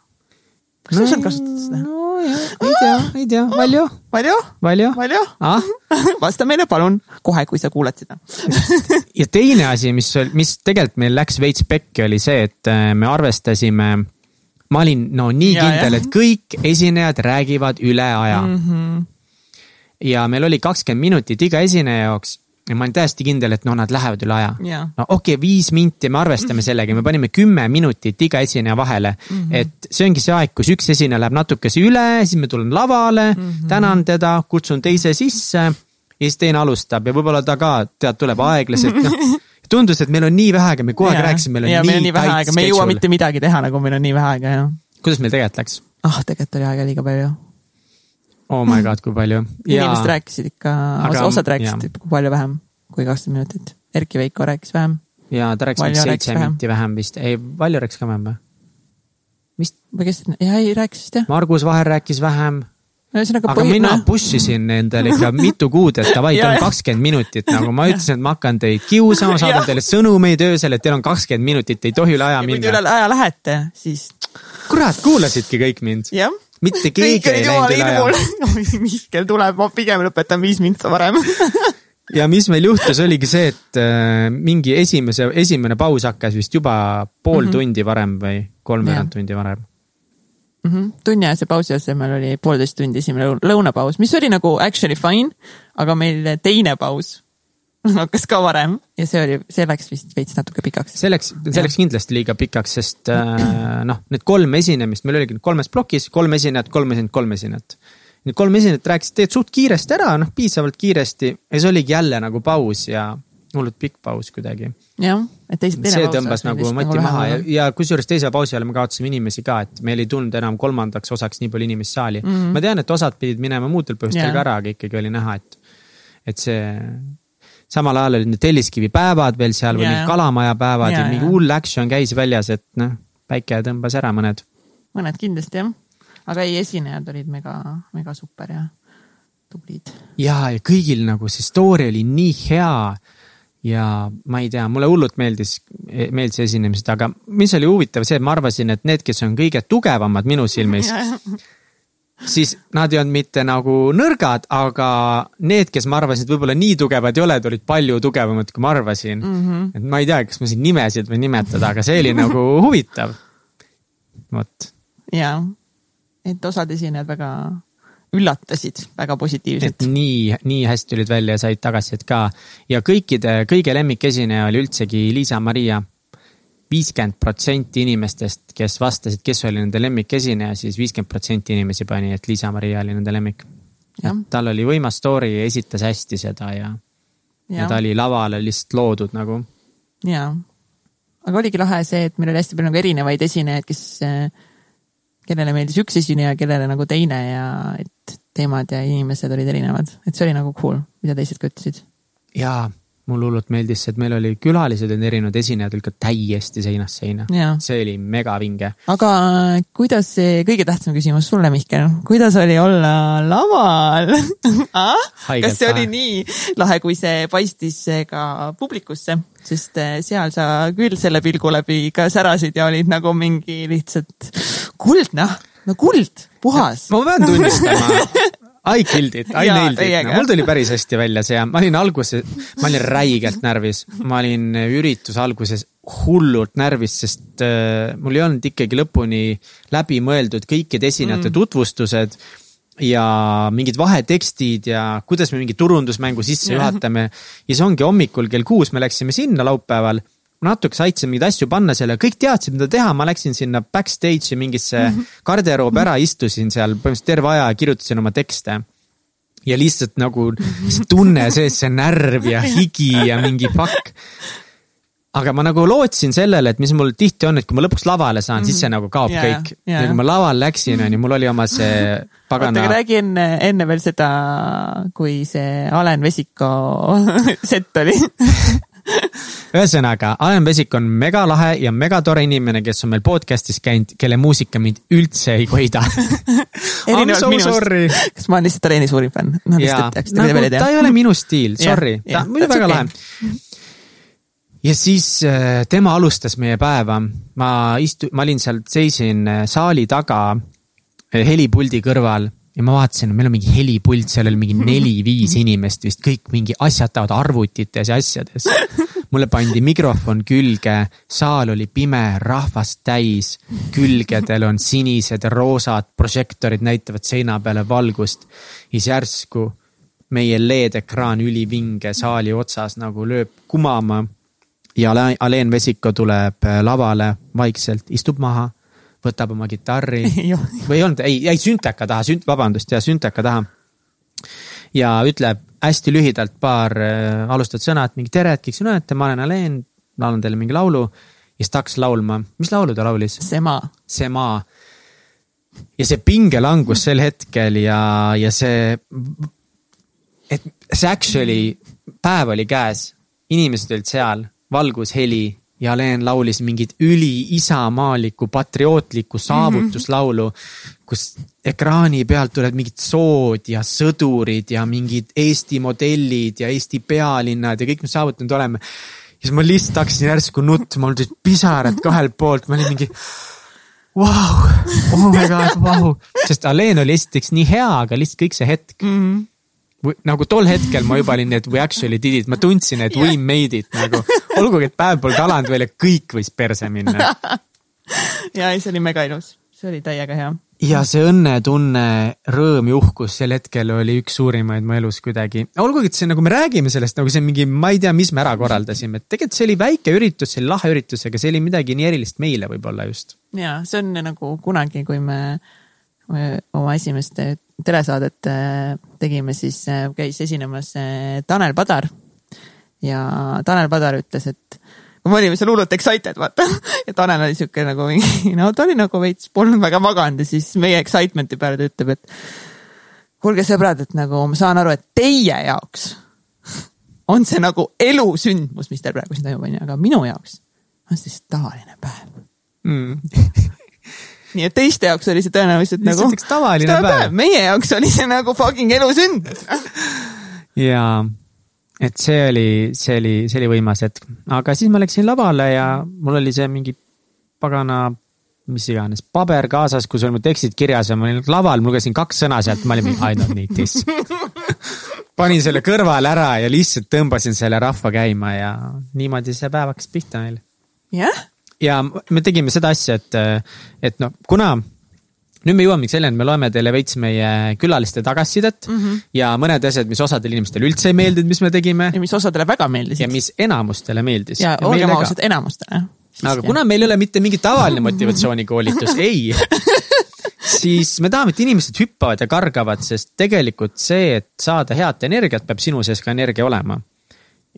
Kas sa saad kasutada seda? nojah, ei tea, ei tea, Valjo, Valjo, Valjo Valjo, ah? vasta meile palun kohe, kui sa kuulad seda. ja teine asi, mis, mis tegelikult meil läks veits pekki, oli see, et äh, me arvestasime, ma olin no nii Ja, kindel, jah. et kõik esinejad räägivad üle aja mm. -hmm. ja meil oli kakskümmend minutit iga esineja jaoks ja ma olin täiesti kindel, et no nad lähevad üle aja Jaa. no okei okay,, viis minti, me arvestame sellega, me panime kümme minutit iga esineja vahele mm. -hmm. et see ongi see aeg, kus üks esineja läheb natukese üle, siis me tuleme lavale mm, -hmm. tänan teda, kutsun teise sisse ja siis teine alustab ja võib-olla ta ka tead, tuleb aeglaselt, noh. tundus, et meil on nii vähe aega, me kogu aeg rääkisime, meil on ja nii, nii vähe aega, me ei jõua mitte midagi teha, nagu meil on nii vähe aega ja kuidas meil tegelikult läks? ah, tegelikult oli aega liiga palju. Oh my god, kui palju. inimesed rääkisid ikka, osad rääkisid ikka palju vähem kui kakskümmend minutit. Erki Veiko rääkis vähem ja ta rääkis mingi seitse vähem. minti vähem vist, ei, Valjo rääkis ka vähem või? vist või kes, jah, ei rääkis vist jah. Margus Vaher rääkis vähem, ühesõnaga aga mina push isin endale ikka mitu kuud, et davai, teil on kakskümmend minutit nagu ma ütlesin, et ma hakkan teid kiusama, saadan teile sõnumeid öösel, et teil on kakskümmend minutit, ei tohi üle aja kui te minna üle. aja lähete, siis kurat, kuulasidki kõik mind, jah. Mitte keegi ei läinud üle aja. Mihkel tuleb, ma pigem lõpetan viis mintsa varem. ja mis meil juhtus, oligi see, et äh, mingi esimese, esimene paus hakkas vist juba pool mm -hmm. tundi varem või kolmveerand. Jah. tundi varem. Mhm. tunniajase pausi asemel oli poolteist tundi esimene lõun- lõunapaus, mis oli nagu actually fine, aga meil teine paus hakkas ka varem ja see oli, see läks vist veits natuke pikaks. see läks, see läks kindlasti liiga pikaks, sest äh, noh, need kolm esinemist, meil oligi kolmes plokis kolm esinejat, kolm esinejat, kolm esinejat. Need kolm esinejat rääkisid tegelikult suht kiiresti ära, noh piisavalt kiiresti ja see oligi jälle nagu paus ja hullult pikk paus kuidagi. jah, et teise, teine see paus tõmbas oleks nagu mati maha ja ja kusjuures teise pausi ajal me kaotasime inimesi ka, et meil ei tulnud enam kolmandaks osaks nii palju inimesi saali mm. -hmm. ma tean, et osad pidid minema muudel põhjustel Jaa. ka ära, aga ikkagi oli näha, et, et see samal ajal olid need Telliskivi päevad veel seal või Jaa, mingid. Kalamaja päevad ja, Jaa, ja mingi hull action käis väljas, et noh, päike tõmbas ära mõned. mõned kindlasti jah, aga ei, esinejad olid mega, mega super ja tublid. ja, ja kõigil nagu see story oli nii hea ja ma ei tea, mulle hullult meeldis, meeldis esinemised, aga mis oli huvitav, see, et ma arvasin, et need, kes on kõige tugevamad minu silmis, siis nad ei olnud mitte nagu nõrgad, aga need, kes ma arvasin, et võib-olla nii tugevad ei ole, olid palju tugevamad, kui ma arvasin mm. -hmm. et ma ei tea, kas ma siin nimesid või nimetada, aga see oli nagu huvitav. vot, ja, et osad esinejad väga üllatasid väga positiivselt. nii, nii hästi tulid välja ja said tagasisidet ka ja kõikide, kõige lemmikesineja oli üldsegi Liisa-Maria. Viiskümmend protsenti inimestest, kes vastasid, kes oli nende lemmikesineja, siis viiskümmend protsenti inimesi pani, et Liisa-Maria oli nende lemmik. tal oli võimas story ja esitas hästi seda ja, ja. ja ta oli lavale lihtsalt loodud nagu. ja. aga oligi lahe see, et meil oli hästi palju nagu erinevaid esinejaid, kes, kellele meeldis üks esineja, kellele nagu teine ja et teemad ja inimesed olid erinevad, et see oli nagu cool, mida teised ka ütlesid. jaa, mulle hullult meeldis see, et meil oli külalised olid erinevad, esinejad olid ka täiesti seinast seina. see oli megavinge. aga kuidas see, kõige tähtsam küsimus sulle, Mihkel, kuidas oli olla laval ah?? Kas see oli nii lahe, kui see paistis ka publikusse, sest eh, seal sa küll selle pilgu läbi ka särasid ja olid nagu mingi lihtsalt kuld, noh, no kuld, puhas. ma pean tunnistama, I killed it, I nailed it mul tuli päris hästi välja see ja ma olin alguses, ma olin räigelt närvis, ma olin ürituse alguses hullult närvis, sest äh, mul ei olnud ikkagi lõpuni läbi mõeldud kõikide esinejate mm. tutvustused ja mingid vahetekstid ja kuidas me mingi turundusmängu sisse juhatame. ja see ongi hommikul kell kuus me läksime sinna laupäeval natuke aitasin mingeid asju panna selle, kõik teadsid, mida teha, ma läksin sinna backstage'i mingisse garderoobi ära, istusin seal põhimõtteliselt terve aja ja kirjutasin oma tekste. ja lihtsalt nagu see tunne sees, see närv ja higi ja mingi fuck. aga ma nagu lootsin sellele, et mis mul tihti on, et kui ma lõpuks lavale saan mm, -hmm. siis see nagu kaob yeah, kõik yeah.. ja kui ma laval läksin, on ju, mul oli oma see oota, pagana aga räägi enne, enne veel seda, kui see Alen Vesiko sett oli. ühesõnaga, Alen Vesik on megalahe ja megatore inimene, kes on meil podcast'is käinud, kelle muusika mind üldse ei köida. I m so minust. sorry. kas ma olen lihtsalt Aleni suurim fänn? no lihtsalt, eks, nagu ta ei ole minu stiil, sorry, ta on muidu väga okay. lahe. ja siis äh, tema alustas meie päeva, ma istu-, ma olin seal, seisin äh, saali taga äh, helipuldi kõrval ja ma vaatasin, meil on mingi helipult, seal oli mingi neli-viis inimest vist, kõik mingi asjatavad arvutites ja asjades. mulle pandi mikrofon külge, saal oli pime, rahvast täis, külgedel on sinised roosad prožektorid näitavad seina peale valgust. siis järsku meie LED-ekraan ülivinge saali otsas nagu lööb kumama ja Ale- Alen Vesiko tuleb lavale vaikselt, istub maha, võtab oma kitarri või ei olnud, ei, jäi sünteka taha, sünt-, vabandust, ja sünteka taha. ja ütleb hästi lühidalt paar äh, alustavat sõna, et mingi tere, et kõik sõnad, ma olen Alen, laulan teile mingi laulu. ja siis ta hakkas laulma, mis laulu ta laulis? see maa. ja see pingelangus sel hetkel ja, ja see, et see actually, päev oli käes, inimesed olid seal, valgus, heli ja Alen laulis mingit üliisamaalikku patriootlikku saavutuslaulu mm, -hmm. kus ekraani pealt tulevad mingid sood ja sõdurid ja mingid Eesti modellid ja Eesti pealinnad ja kõik me saavutanud oleme. ja siis ma lihtsalt hakkasin järsku nutma, mul tulid pisarad kahelt poolt, ma olin mingi vau wow,, oh my god, vau wow., sest Alen oli esiteks nii hea, aga lihtsalt kõik see hetk mm. -hmm nagu tol hetkel ma juba olin, et we actually did it, ma tundsin, et we made it nagu. olgugi, et päev polnud alanud veel ja kõik võis perse minna. ja ei, see oli mega ilus, see oli täiega hea. ja see õnnetunne, rõõm ja uhkus sel hetkel oli üks suurimaid mu elus kuidagi. olgugi, et see nagu me räägime sellest nagu see mingi, ma ei tea, mis me ära korraldasime, et tegelikult see oli väike üritus, see oli lahe üritus, aga see oli midagi nii erilist meile võib-olla just. ja see on nagu kunagi, kui me oma esimest telesaadet äh, tegime, siis äh, käis esinemas äh, Tanel Padar. ja Tanel Padar ütles, et me olime seal hullult excited, vaata. ja Tanel oli sihuke nagu mingi, no ta oli nagu veits, polnud väga maganud ja siis meie excitement'i peale ta ütleb, et kuulge sõbrad, et nagu ma saan aru, et teie jaoks on see nagu elusündmus, mis teil praegu siin toimub, onju, aga minu jaoks on lihtsalt tavaline päev mm. nii et teiste jaoks oli see tõenäoliselt nagu. lihtsalt üks tavaline päev, päev.. meie jaoks oli see nagu fucking elusündmus jaa, et see oli, see oli, see oli võimas hetk, aga siis ma läksin lavale ja mul oli see mingi pagana mis iganes, paber kaasas, kus olid mu tekstid kirjas ja ma olin laval, ma lugesin kaks sõna sealt, ma olin mingi I don't need this panin selle kõrvale ära ja lihtsalt tõmbasin selle rahva käima ja niimoodi see päev hakkas pihta meil. jah yeah?, ja me tegime seda asja, et, et noh, kuna nüüd me jõuamegi selleni, et me loeme teile veits meie külaliste tagasisidet mm -hmm. ja mõned asjad, mis osadele inimestele üldse ei meeldinud, mis me tegime. ja mis osadele väga meeldisid. ja mis enamustele meeldis. ja olgem ausad, enamustele. aga kuna meil ei ole mitte mingi tavaline motivatsioonikoolitus ei siis me tahame, et inimesed hüppavad ja kargavad, sest tegelikult see, et saada head energiat, peab sinu sees ka energia olema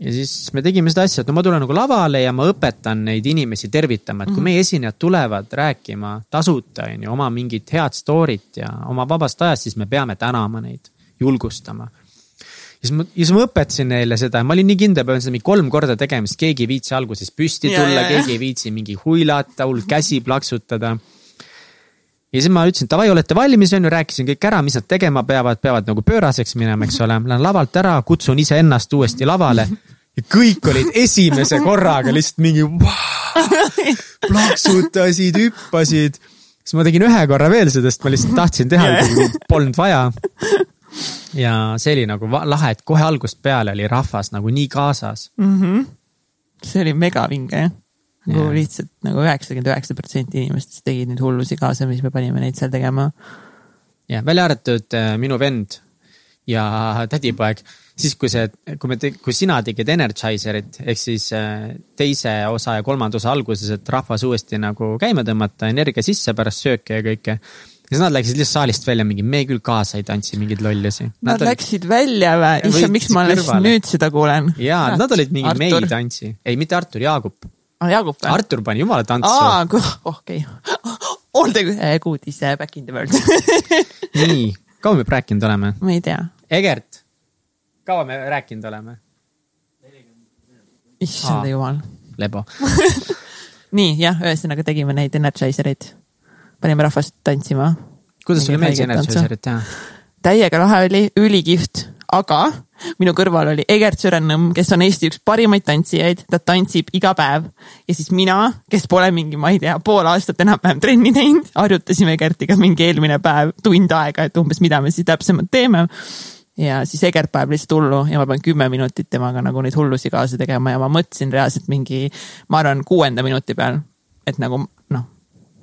ja siis me tegime seda asja, et no ma tulen nagu lavale ja ma õpetan neid inimesi tervitama, et kui mm -hmm. meie esinejad tulevad rääkima tasuta, on ju, oma mingit head story't ja oma vabast ajast, siis me peame tänama neid, julgustama. ja siis ma, ja siis ma õpetasin neile seda ja ma olin nii kindel, pean seda mingi kolm korda tegema, sest keegi ei viitsi alguses püsti tulla, keegi ei viitsi mingi huilata, hullult käsi plaksutada ja siis ma ütlesin, davai, olete valmis, on ju, rääkisin kõik ära, mis nad tegema peavad, peavad nagu pööraseks minema, eks ole. Lähen lavalt ära, kutsun iseennast uuesti lavale ja kõik olid esimese korraga lihtsalt mingi plaksutasid, hüppasid. siis ma tegin ühe korra veel seda, sest ma lihtsalt tahtsin teha, polnud vaja. ja see oli nagu lahe, et kohe algusest peale oli rahvas nagu nii kaasas mm. -hmm. see oli megavinge jah nagu yeah. lihtsalt nagu üheksakümmend üheksa protsenti inimestest tegid neid hullusi kaasa, mis me panime neid seal tegema. jah, välja arvatud äh, minu vend ja tädipoeg, siis kui see, kui me, kui sina tegid Energizerit ehk siis äh, teise osa ja kolmanda osa alguses, et rahvas uuesti nagu käima tõmmata, energia sisse pärast sööke ja kõike siis nad läksid lihtsalt saalist välja, mingi me küll kaasa ei tantsi mingeid lollusi. Nad, nad läksid välja või? issand, miks ma alles nüüd seda kuulen? jaa, nad olid mingi me ei tantsi, ei mitte Artur, Jaagup aa, Jaagup või? Artur pani jumala tantsu. aa, okei okay.. All the good is back in the world nii, kaua me rääkinud oleme? ma ei tea. Egert, kaua me rääkinud oleme? issand jumal. lebo nii, jah, ühesõnaga tegime neid energizereid. panime rahvast tantsima. kuidas sulle meeldis energizerit teha? täiega lahe oli, ülikihvt, aga minu kõrval oli Egert Sürennõmm, kes on Eesti üks parimaid tantsijaid, ta tantsib iga päev. ja siis mina, kes pole mingi, ma ei tea, pool aastat enam-vähem trenni teinud, harjutasime Egertiga mingi eelmine päev tund aega, et umbes, mida me siis täpsemalt teeme. ja siis Egert paneb lihtsalt hullu ja ma pean kümme minutit temaga nagu neid hullusi kaasa tegema ja ma mõtlesin reaalselt mingi, ma arvan, kuuenda minuti peal, et nagu noh,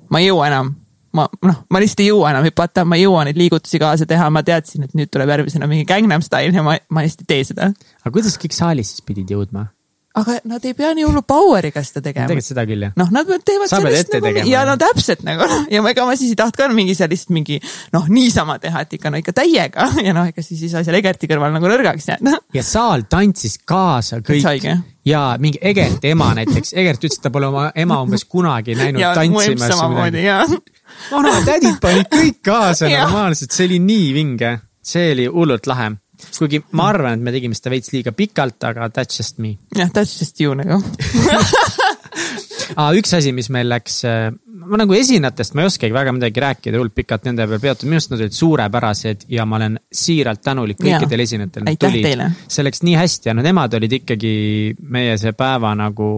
ma ei jõua enam ma noh, ma lihtsalt ei jõua enam hüpata, ma ei jõua neid liigutusi kaasa teha, ma teadsin, et nüüd tuleb järgmisena mingi Gangnam Style ja ma, ma lihtsalt ei tee seda. aga kuidas kõik saalis siis pidid jõudma? Aga nad ei pea nii hullu power'iga seda tegema. tegelikult seda küll jah. noh, nad teevad Sa sellest nagu, tegema, ja no täpselt nagu noh, ja ega ma siis ei tahtnud ka mingi seal lihtsalt mingi noh, niisama teha, et ikka no ikka täiega ja noh, ega siis ei saa seal Egerti kõrval nagu nõrgaks jääda ja saal tantsis kaasa kõik ja mingi Egerti ema näiteks, Egert ütles, et ta pole oma ema umbes kunagi näinud ja tantsimas. samamoodi ja vanatädid panid kõik kaasa normaalselt, see oli nii vinge, see oli hullult lahe. Kuigi ma arvan, et me tegime seda veits liiga pikalt, aga that's just me. jah, that's just you nagu aa, üks asi, mis meil läks, ma nagu esinejatest ma ei oskagi väga midagi rääkida, hullult pikalt nende peal peatuda, minu arust nad olid suurepärased ja ma olen siiralt tänulik kõikidele esinejatele. Aitäh teile. see läks nii hästi ja no nemad olid ikkagi meie see päeva nagu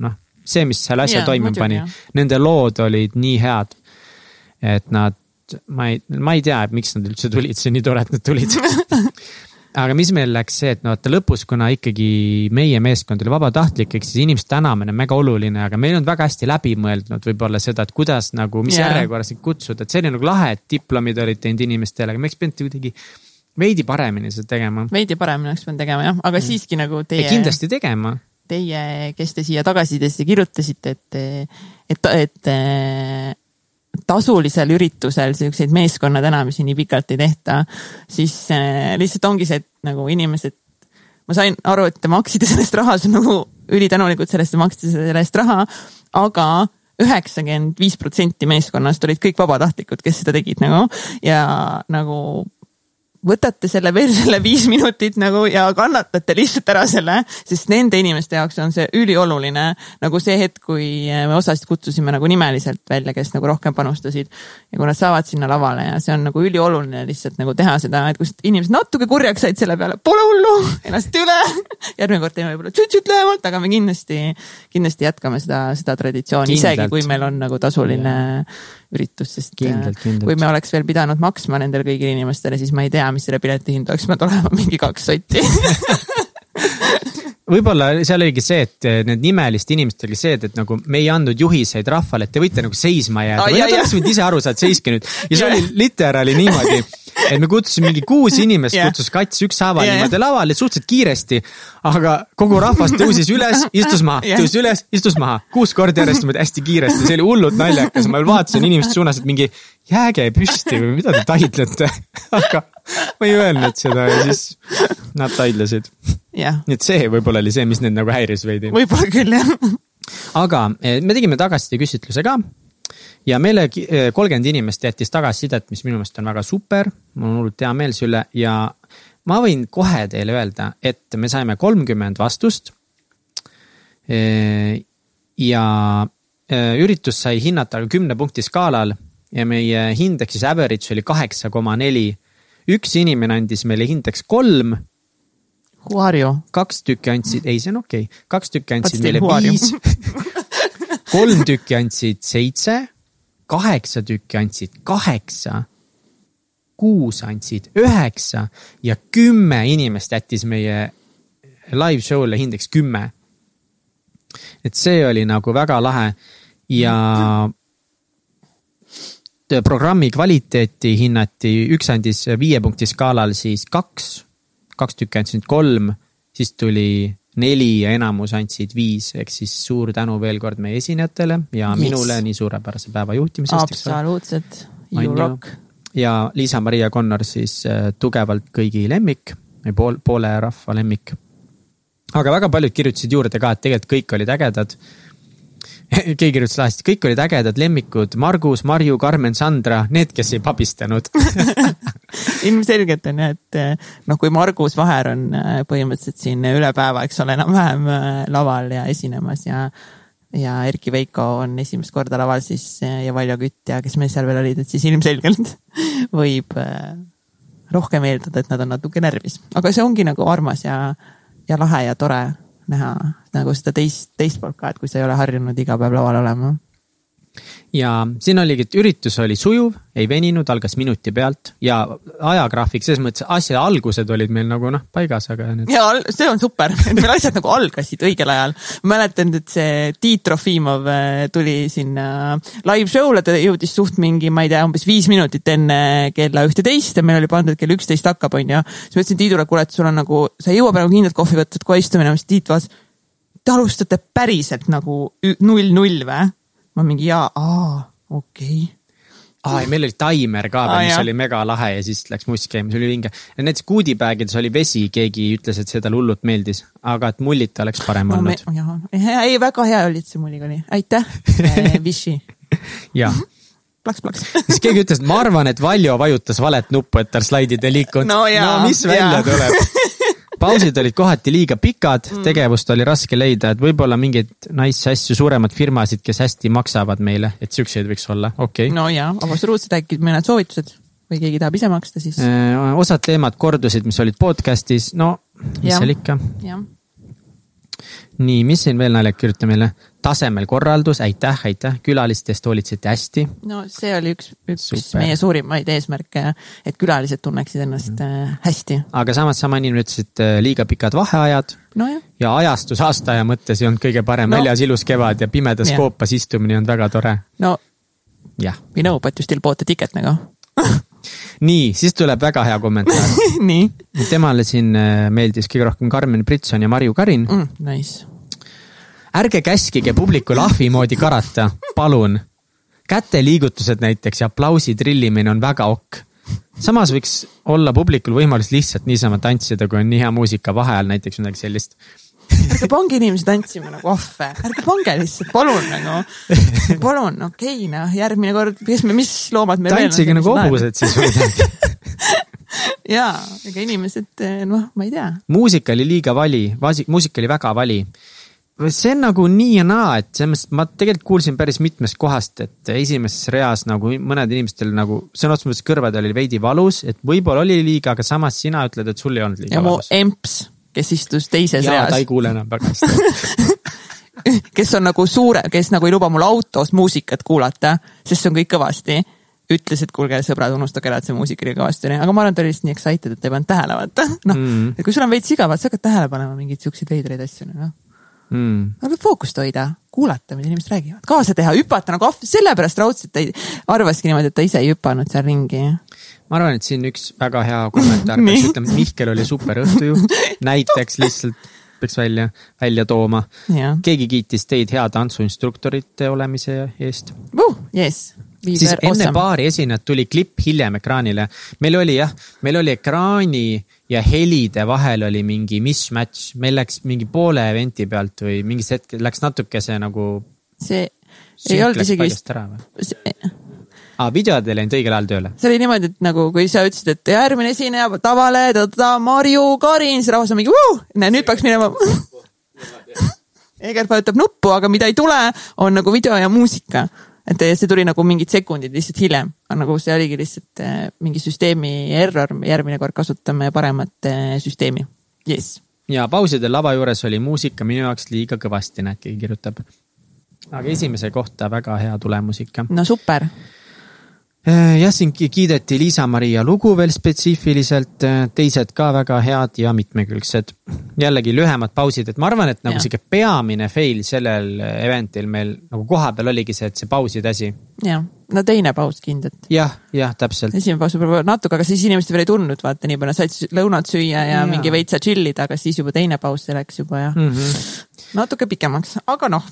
noh, see, mis selle asja toime pani nende lood olid nii head. et nad, ma ei, ma ei tea, miks nad üldse tulid, see on nii tore, et nad tulid aga mis meil läks see, et no vaata lõpus, kuna ikkagi meie meeskond oli vabatahtlik, ehk siis inimeste tänamine on väga oluline, aga meil ei olnud väga hästi läbi mõeldud võib-olla seda, et kuidas nagu, mis Jaa. järjekorras neid kutsuda, et see oli nagu lahe, et diplomid olid teinud inimestele, aga me oleks pidanud kuidagi veidi paremini seda tegema. veidi paremini oleks pidanud tegema jah, aga siiski nagu teie, kindlasti tegema. teie, kes te siia tagasisidesse kirjutasite, et, et, et tasulisel üritusel siukseid meeskonna tänamisi nii pikalt ei tehta, siis äh, lihtsalt ongi see, et nagu inimesed, ma sain aru, et te maksite sellest raha, see on nagu ülitänulikud sellest, te maksite selle eest raha, aga üheksakümmend viis protsenti meeskonnast olid kõik vabatahtlikud, kes seda tegid nagu. Ja nagu võtate selle veel selle viis minutit nagu ja kannatate lihtsalt ära selle, sest nende inimeste jaoks on see ülioluline. nagu see hetk, kui me osasid kutsusime nagu nimeliselt välja, kes nagu rohkem panustasid. ja kui nad saavad sinna lavale ja see on nagu ülioluline lihtsalt nagu teha seda, et kus inimesed natuke kurjaks said selle peale, pole hullu, ennast üle. järgmine kord teeme võib-olla tšüt-tšüt lühemalt, aga me kindlasti, kindlasti jätkame seda, seda traditsiooni, isegi kui meil on nagu tasuline üritus, sest Kindlalt, äh, kindlalt. kui me oleks veel pidanud maksma nendele kõigile inimestele, siis ma ei tea, mis selle pileti hind oleks pidanud olema, mingi kaks sotti võib-olla seal oligi see, et eh, need nimeliste inimestel oli see, et, et nagu me ei andnud juhiseid rahvale, et te võite nagu seisma jääda Aa, või nad oleks võinud ise aru saada, seiske nüüd. ja see Jaa. oli literaali niimoodi, et me kutsusime mingi kuus inimest Jah. kutsus kats ükshaaval Jaa, niimoodi lavale suhteliselt kiiresti. aga kogu rahvas tõusis üles, istus maha, Jah. tõusis üles, istus maha, kuus korda järjest niimoodi hästi kiiresti, see oli hullult naljakas, ma veel vaatasin inimeste suunas, et mingi jääge püsti või mida te taidlete aga ma ei öelnud seda ja siis nad taidlesid nii et see võib-olla oli see, mis neid nagu häiris veidi. võib-olla küll jah. aga eh, me tegime tagasiside küsitluse ka. ja meile eh, kolmkümmend inimest jättis tagasisidet, mis minu meelest on väga super. mul on hullult hea meel selle üle ja ma võin kohe teile öelda, et me saime kolmkümmend vastust. ja eh, üritus sai hinnata kümne punkti skaalal ja meie hindeks siis average oli kaheksa koma neli. üks inimene andis meile hindeks kolm You? kaks tükki andsid, ei, see on okei okay., kaks tükki andsid meile you? viis kolm tükki andsid seitse, kaheksa tükki andsid kaheksa, kuus andsid üheksa ja kümme inimest jättis meie live show'le hindeks kümme. et see oli nagu väga lahe ja programmi kvaliteeti hinnati, üks andis viie punkti skaalal siis kaks, kaks tükki andsid kolm, siis tuli neli ja enamus andsid viis, ehk siis suur tänu veel kord meie esinejatele ja Yes. minule nii suurepärase päeva juhtimise eest. absoluutselt, you rock. ja Liisa-Maria Connor siis äh, tugevalt kõigi lemmik, pool, poole rahva lemmik. aga väga paljud kirjutasid juurde ka, et tegelikult kõik olid ägedad. keegi kirjutas lahti, kõik olid ägedad lemmikud, Margus, Marju, Karmen, Sandra, need, kes ei pabistanud. Ilmselgelt on jah, et eh, noh, kui Margus Vaher on eh, põhimõtteliselt siin üle päeva, eks ole, enam-vähem eh, laval ja esinemas ja ja Erki Veiko on esimest korda laval siis ja Valjo Kütt ja kes meil seal veel olid, et siis ilmselgelt võib rohkem eeldada, et nad on natuke närvis, aga see ongi nagu armas ja, ja lahe ja tore näha nagu seda teist, teist poolt ka, et kui sa ei ole harjunud iga päev laval olema ja siin oligi, et üritus oli sujuv, ei veninud, algas minuti pealt ja ajagraafik selles mõttes, asja algused olid meil nagu noh, paigas, aga need ja see on super, et meil asjad nagu algasid õigel ajal. mäletan, et see Tiit Trofimov äh, tuli sinna live show'le, ta jõudis suht mingi, ma ei tea, umbes viis minutit enne kella ühteteist ja meil oli pandud kell üksteist hakkab, onju. siis ma ütlesin Tiidule, kuule, et sul on nagu, sa ei jõua praegu kindlalt kohvi võtta, et kohe istu minema, siis Tiit vaatas te alustate päriselt nagu ü- null-null või? Ma mingi jaa, aa, okei okay. aa, ja meil oli taimer ka veel, mis jah. oli mega lahe ja siis läks mussi käima, see oli vinge. näiteks goodie-bag'ides oli vesi, keegi ütles, et see talle hullult meeldis, aga et mullita oleks parem no,. olnud. ei, väga hea oli, et see mulliga oli, aitäh Vichy, jah, plaks-plaks. siis keegi ütles, et ma arvan, et Valjo vajutas valet nuppu, et tal slaidid ei liikunud. No jaa, no mis välja jaa. tuleb? pausid olid kohati liiga pikad, tegevust oli raske leida, et võib-olla mingeid nice asju, suuremad firmasid, kes hästi maksavad meile, et siukseid võiks olla, okei okay. no jaa, absoluutselt, äkki mõned soovitused või keegi tahab ise maksta, siis no.. osad teemad kordusid, mis olid podcast'is, no mis Jah. seal ikka. nii, mis siin veel naljakat kirjuta meile? Tasemel korraldus, aitäh, aitäh, külalistest hoolitseti hästi. no see oli üks, üks Super. Meie suurimaid eesmärke, et külalised tunneksid ennast mm. hästi. aga samas sama inimene ütles, et äh, liiga pikad vaheajad nojah, ja ajastus aastaaja mõttes ei olnud kõige parem No. no., väljas ilus kevad ja pimedas Jah. koopas istumine olnud väga tore. no jah, we know but you still bought a ticket nagu nii, siis tuleb väga hea kommentaar. nii temale siin äh, meeldis kõige rohkem Karmen Britson ja Marju Karin. mm,, nice. Ärge käskige publikul ahvi moodi karata, palun. käteliigutused näiteks ja aplausi trillimine on väga okk. samas võiks olla publikul võimalus lihtsalt niisama tantsida, kui on nii hea muusika vaheajal näiteks midagi sellist. ärge pange inimesi tantsima nagu ahve, ärge pange lihtsalt, palun nagu, palun, okei okay, noh, järgmine kord, kes me, mis loomad me tantsige nagu hobused siis või jaa, ega inimesed, noh, ma ei tea. muusika oli liiga vali, muusika oli väga vali. See on nagu nii ja naa, et selles mõttes ma tegelikult kuulsin päris mitmest kohast, et esimeses reas nagu mõnedel inimestel nagu sõna otseses mõttes kõrvadel oli veidi valus, et võib-olla oli liiga, aga samas sina ütled, et sul ei olnud liiga ja mu valus. emps, kes istus teises ja ta ei reas, kuule enam väga hästi. kes on nagu suure, kes nagu ei luba mul autos muusikat kuulata, sest see on kõik kõvasti ütles, et kuulge, sõbrad, unustage ära, et see muusika oli kõvasti, onju, aga ma arvan, et ta oli lihtsalt nii excited, et ta ei pannud tähele, vaata. noh mm. Mm., et kui sul on veits igav, sa hakkad tähele panema mingeid siukseid veidraid asju, noh. mm.. aga fookust hoida, kuulata, mida inimesed räägivad, kaasa teha, hüpata nagu ahv, sellepärast raudselt ta ei, arvaski niimoodi, et ta ise ei hüpanud seal ringi. ma arvan, et siin üks väga hea kommentaar peaks ütlema, et Mihkel oli super õhtujuht, näiteks lihtsalt peaks välja, välja tooma. keegi kiitis teid hea tantsuinstruktorite olemise eest. jess. siis enne paari esinejat tuli klipp hiljem ekraanile. meil oli jah, meil oli ekraani ja helide vahel oli mingi mismatch, meil läks mingi poole event'i pealt või mingis hetkel läks natukese nagu. see ei olnud isegi vist, see aa, videod ei läinud õigel ajal tööle. oli niimoodi, et nagu kui sa ütlesid, et järgmine esineja Tavale, Marju Karin, siis rahvas on mingi, näe nüüd peaks minema. Egert vajutab nuppu, aga mida ei tule, on nagu video ja muusika. Et see tuli nagu mingid sekundid lihtsalt hiljem, nagu see oligi lihtsalt eh, mingi süsteemi error, järgmine kord kasutame paremat eh, süsteemi. jess, ja pausidel lava juures oli muusika minu jaoks liiga kõvasti, näed, keegi kirjutab. aga esimese kohta väga hea tulemus ikka. no super. jah, siin ki- kiideti Liisa-Maria lugu veel spetsiifiliselt, teised ka väga head ja mitmekülgsed. jällegi lühemad pausid, et ma arvan, et nagu sihuke peamine fail sellel event'il meil nagu kohapeal oligi see, et see pauside asi. jah, no teine paus kindlalt. jah, jah, täpselt. esimene paus võib-olla natuke, aga siis inimesed veel ei tundnud, vaata nii palju, said lõunat süüa ja, ja mingi veitsa chill ida, aga siis juba teine paus, see läks juba jah Mm -hmm. natuke pikemaks, aga noh,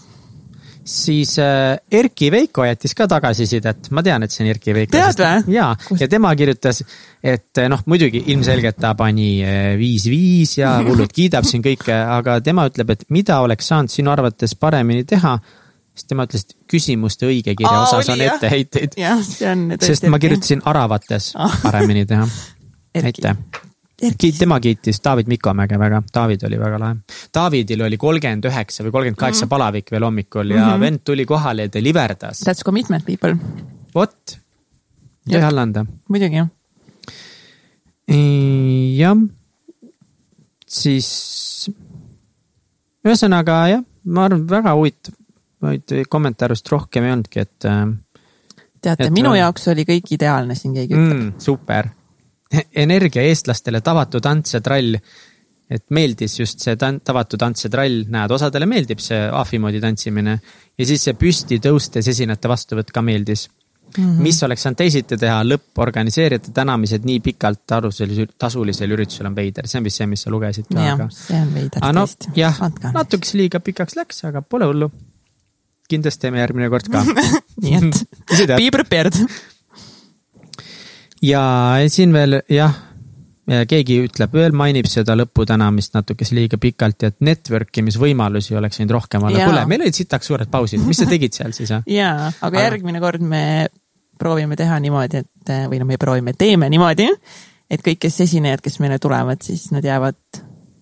siis äh, Erki Veiko jättis ka tagasisidet, ma tean, et see on Erki Veiko. Tead või? ja, ja tema kirjutas, et äh, noh, muidugi ilmselgelt ta pani äh, viis-viis ja hullult kiidab siin kõike, aga tema ütleb, et mida oleks saanud sinu arvates paremini teha. siis tema ütles, et küsimuste õige kirja Aa, osas oli, on etteheiteid, sest ma kirjutasin aravates paremini teha. Aitäh. Tema kiitis David Mikomäge väga, David oli väga lahe. Davidil oli kolmkümmend üheksa või kolmkümmend kaheksa Mhm. palavik veel hommikul ja mm -hmm. vend tuli kohale ja deliverdas. that's commitment people, vot, Jah. alla anda. muidugi jah. jah, siis ühesõnaga jah, ma arvan, väga huvitav, kommentaarist rohkem ei olnudki, et äh, teate minu on- jaoks oli kõik ideaalne siin, keegi ütleb mm, super. energia eestlastele tavatu tants ja trall. et meeldis just see tan- tavatu tants ja trall, näed, osadele meeldib see ahvi moodi tantsimine ja siis see püsti tõustes esinejate vastuvõtt ka meeldis. mm. -hmm. mis oleks saanud teisiti teha, lõpp organiseerijate tänamised nii pikalt tasulisel, tasulisel üritusel on veider, see on vist see, mis sa lugesid ka. jah, see on veider no, tõesti. jah, natukese liiga pikaks läks, aga pole hullu. kindlasti teeme järgmine kord ka nii et be prepared. Ja siin veel jah keegi ütleb veel, mainib seda lõputänamist natukese liiga pikalt ja et network imisvõimalusi oleks võinud rohkem olla. kuule, meil olid sitaks suured pausid, mis sa tegid seal siis? jaa, aga järgmine kord me proovime teha niimoodi, et või no me proovime, teeme niimoodi, et kõik, kes esinejad, kes meile tulevad, siis nad jäävad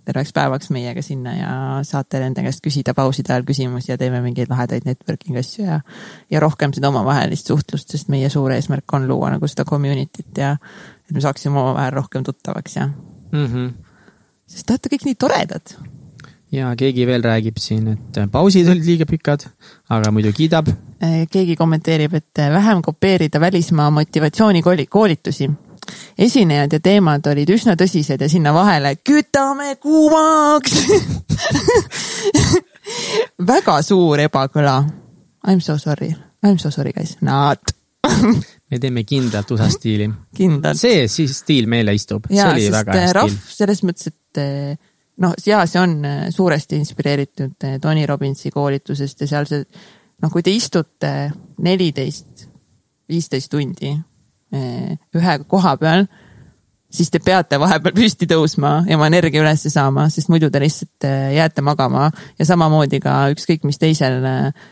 terveks päevaks meiega sinna ja saate nende käest küsida pauside ajal küsimusi ja teeme mingeid lahedaid networking asju ja, ja rohkem seda omavahelist suhtlust, sest meie suur eesmärk on luua nagu seda community't ja et me saaksime omavahel rohkem tuttavaks ja mm. -hmm. sest te olete kõik nii toredad. ja keegi veel räägib siin, et pausid olid liiga pikad, aga muidu kiidab. Äh, keegi kommenteerib, et vähem kopeerida välismaa motivatsioonikoolitusi. Esinejad ja teemad olid üsna tõsised ja sinna vahele kütame kuumaks väga suur ebakõla. I m so sorry, I m so sorry guys, not me teeme kindlalt USA stiili. see siis stiil meile istub. oli väga hea stiil. selles mõttes, et eh, noh, ja see on eh, suuresti inspireeritud Tony Robbinsi koolitusest ja seal see, noh, kui te istute neliteist, viisteist tundi ühe koha peal, siis te peate vahepeal püsti tõusma ja oma energia ülesse saama, sest muidu te lihtsalt jääte magama ja samamoodi ka ükskõik mis teisel äh,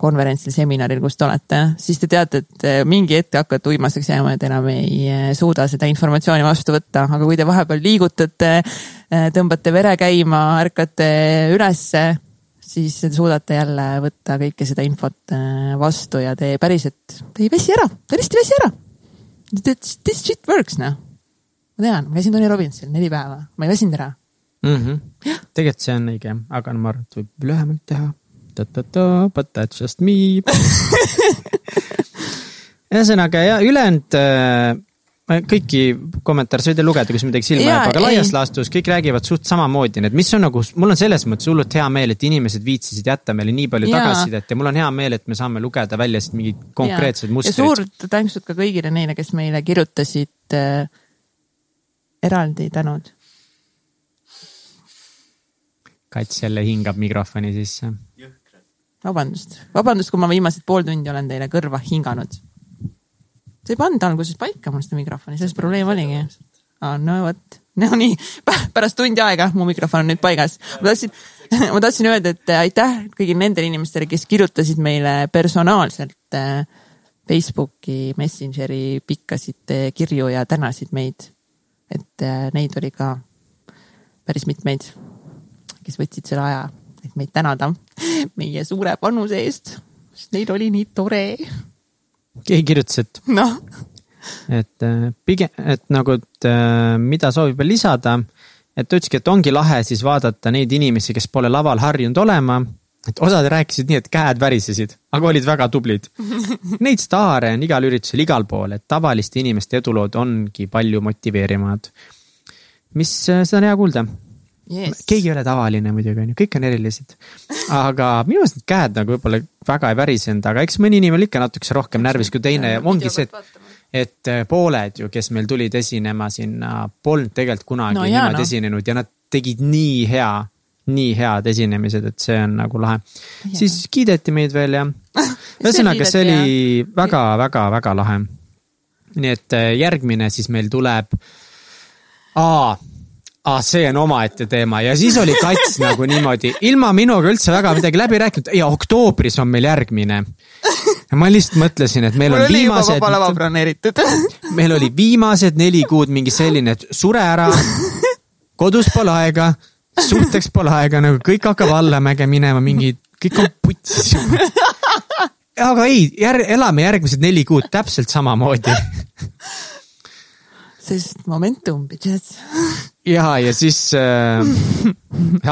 konverentsil, seminaril, kus te olete, siis te teate, et eh, mingi hetk hakkate uimaseks jääma te enam ei eh, suuda seda informatsiooni vastu võtta, aga kui te vahepeal liigutate, eh, tõmbate vere käima, ärkate ülesse, siis te suudate jälle võtta kõike seda infot vastu ja te päriselt, te ei väsi ära, te lihtsalt ei väsi ära. This shit works noh. ma tean, ma käisin Tony Robbinsil neli päeva, ma ei väsinud ära mm. -hmm. tegelikult see on õige, aga ma arvan, et võib lühemalt teha but that's just me ühesõnaga ja ülejäänud äh, kõiki kommentaare sa võid lugeda, kui sul midagi silma jääb, aga laias laastus kõik räägivad suht samamoodi, nii et mis on nagu, mul on selles mõttes hullult hea meel, et inimesed viitsisid jätta meile nii palju tagasisidet ja mul on hea meel, et me saame lugeda välja siit mingid konkreetsed mustrid. ja suur tänksud ka kõigile neile, kes meile kirjutasid äh, eraldi tänud. Kats jälle hingab mikrofoni sisse vabandust, vabandust, kui ma viimased pool tundi olen teile kõrva hinganud. Sa ei pannud alguses paika mul seda mikrofoni, selles probleem oligi. aa, no vot, no nii, pärast tundi aega mu mikrofon on nüüd paigas. ma tahtsin, ma tahtsin öelda, et aitäh kõigile nendele inimestele, kes kirjutasid meile personaalselt äh, Facebooki Messengeri pikkasid äh, kirju ja tänasid meid. et äh, neid oli ka päris mitmeid, kes võtsid selle aja et meid tänada meie suure panuse eest, sest neil oli nii tore. Keegi kirjutas, et noh, et äh, pigem, et nagu, et äh, mida soovib veel lisada, et ta ütleski, et ongi lahe siis vaadata neid inimesi, kes pole laval harjunud olema et osad rääkisid nii, et käed värisesid, aga olid väga tublid. Neid staare on igal üritusel igal pool, et tavaliste inimeste edulood ongi palju motiveerimad. mis, äh, seda on hea kuulda yes.. keegi ei ole tavaline muidugi, on ju, kõik on erilised. aga minu arust need käed nagu võib-olla väga ei värisenud, aga eks mõni inimene ikka natukese rohkem närvis kui teine ja ongi see, et et äh, pooled ju, kes meil tulid esinema sinna, polnud tegelikult kunagi no, niimoodi no. esinenud ja nad tegid nii hea, nii head esinemised, et see on nagu lahe. siis kiideti meid veel ja ühesõnaga, see oli väga-väga-väga lahe. nii et äh, järgmine siis meil tuleb. aa ah, see on omaette teema. Ja siis oli kats nagu niimoodi, ilma minuga üldse väga midagi läbi rääkinud. Ja oktoobris on meil järgmine. ma lihtsalt mõtlesin, et meil Mul on viimased. vaba lava broneeritud. Meil oli viimased neli kuud mingi selline, et sure ära, kodus pole aega, suhteks pole aega, nagu kõik hakkab allamäge minema, mingi, kõik on putsis. Aga ei, jär-, elame järgmised neli kuud täpselt samamoodi sest momentum, bitches ja, ja siis äh,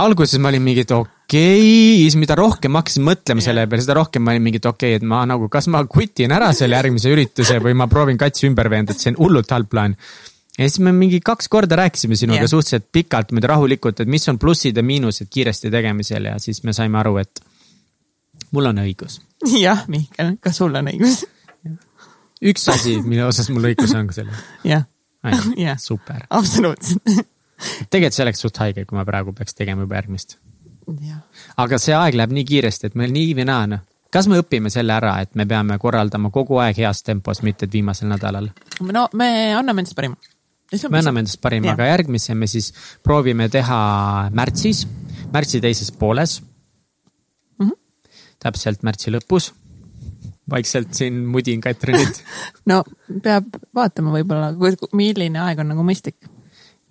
alguses ma olin mingi, et okei okay., siis mida rohkem ma hakkasin mõtlema selle peale, seda rohkem ma olin mingi, et okei okay,, et ma nagu, kas ma kutin ära selle järgmise ürituse või ma proovin katsi ümber veenda, et see on hullult halb plaan. ja siis me mingi kaks korda rääkisime sinuga yeah. suhteliselt pikalt, muidu rahulikult, et mis on plussid ja miinused kiiresti tegemisel ja siis me saime aru, et mul on õigus. jah, Mihkel, kas sul on õigus? üks asi, mille osas mul õigus on ka selle. jah, jah, jah, super. absoluutselt. tegelikult see oleks suht haige, kui ma praegu peaks tegema juba järgmist. aga see aeg läheb nii kiiresti, et meil nii või naa, noh. kas me õpime selle ära, et me peame korraldama kogu aeg heas tempos, mitte et viimasel nädalal? no me anname endast parima. me anname endast parima, aga järgmise me siis proovime teha märtsis, märtsi teises pooles Mhm. täpselt märtsi lõpus. Vaikselt siin mudin Katrinit. no peab vaatama võib-olla, milline aeg on nagu mõistlik.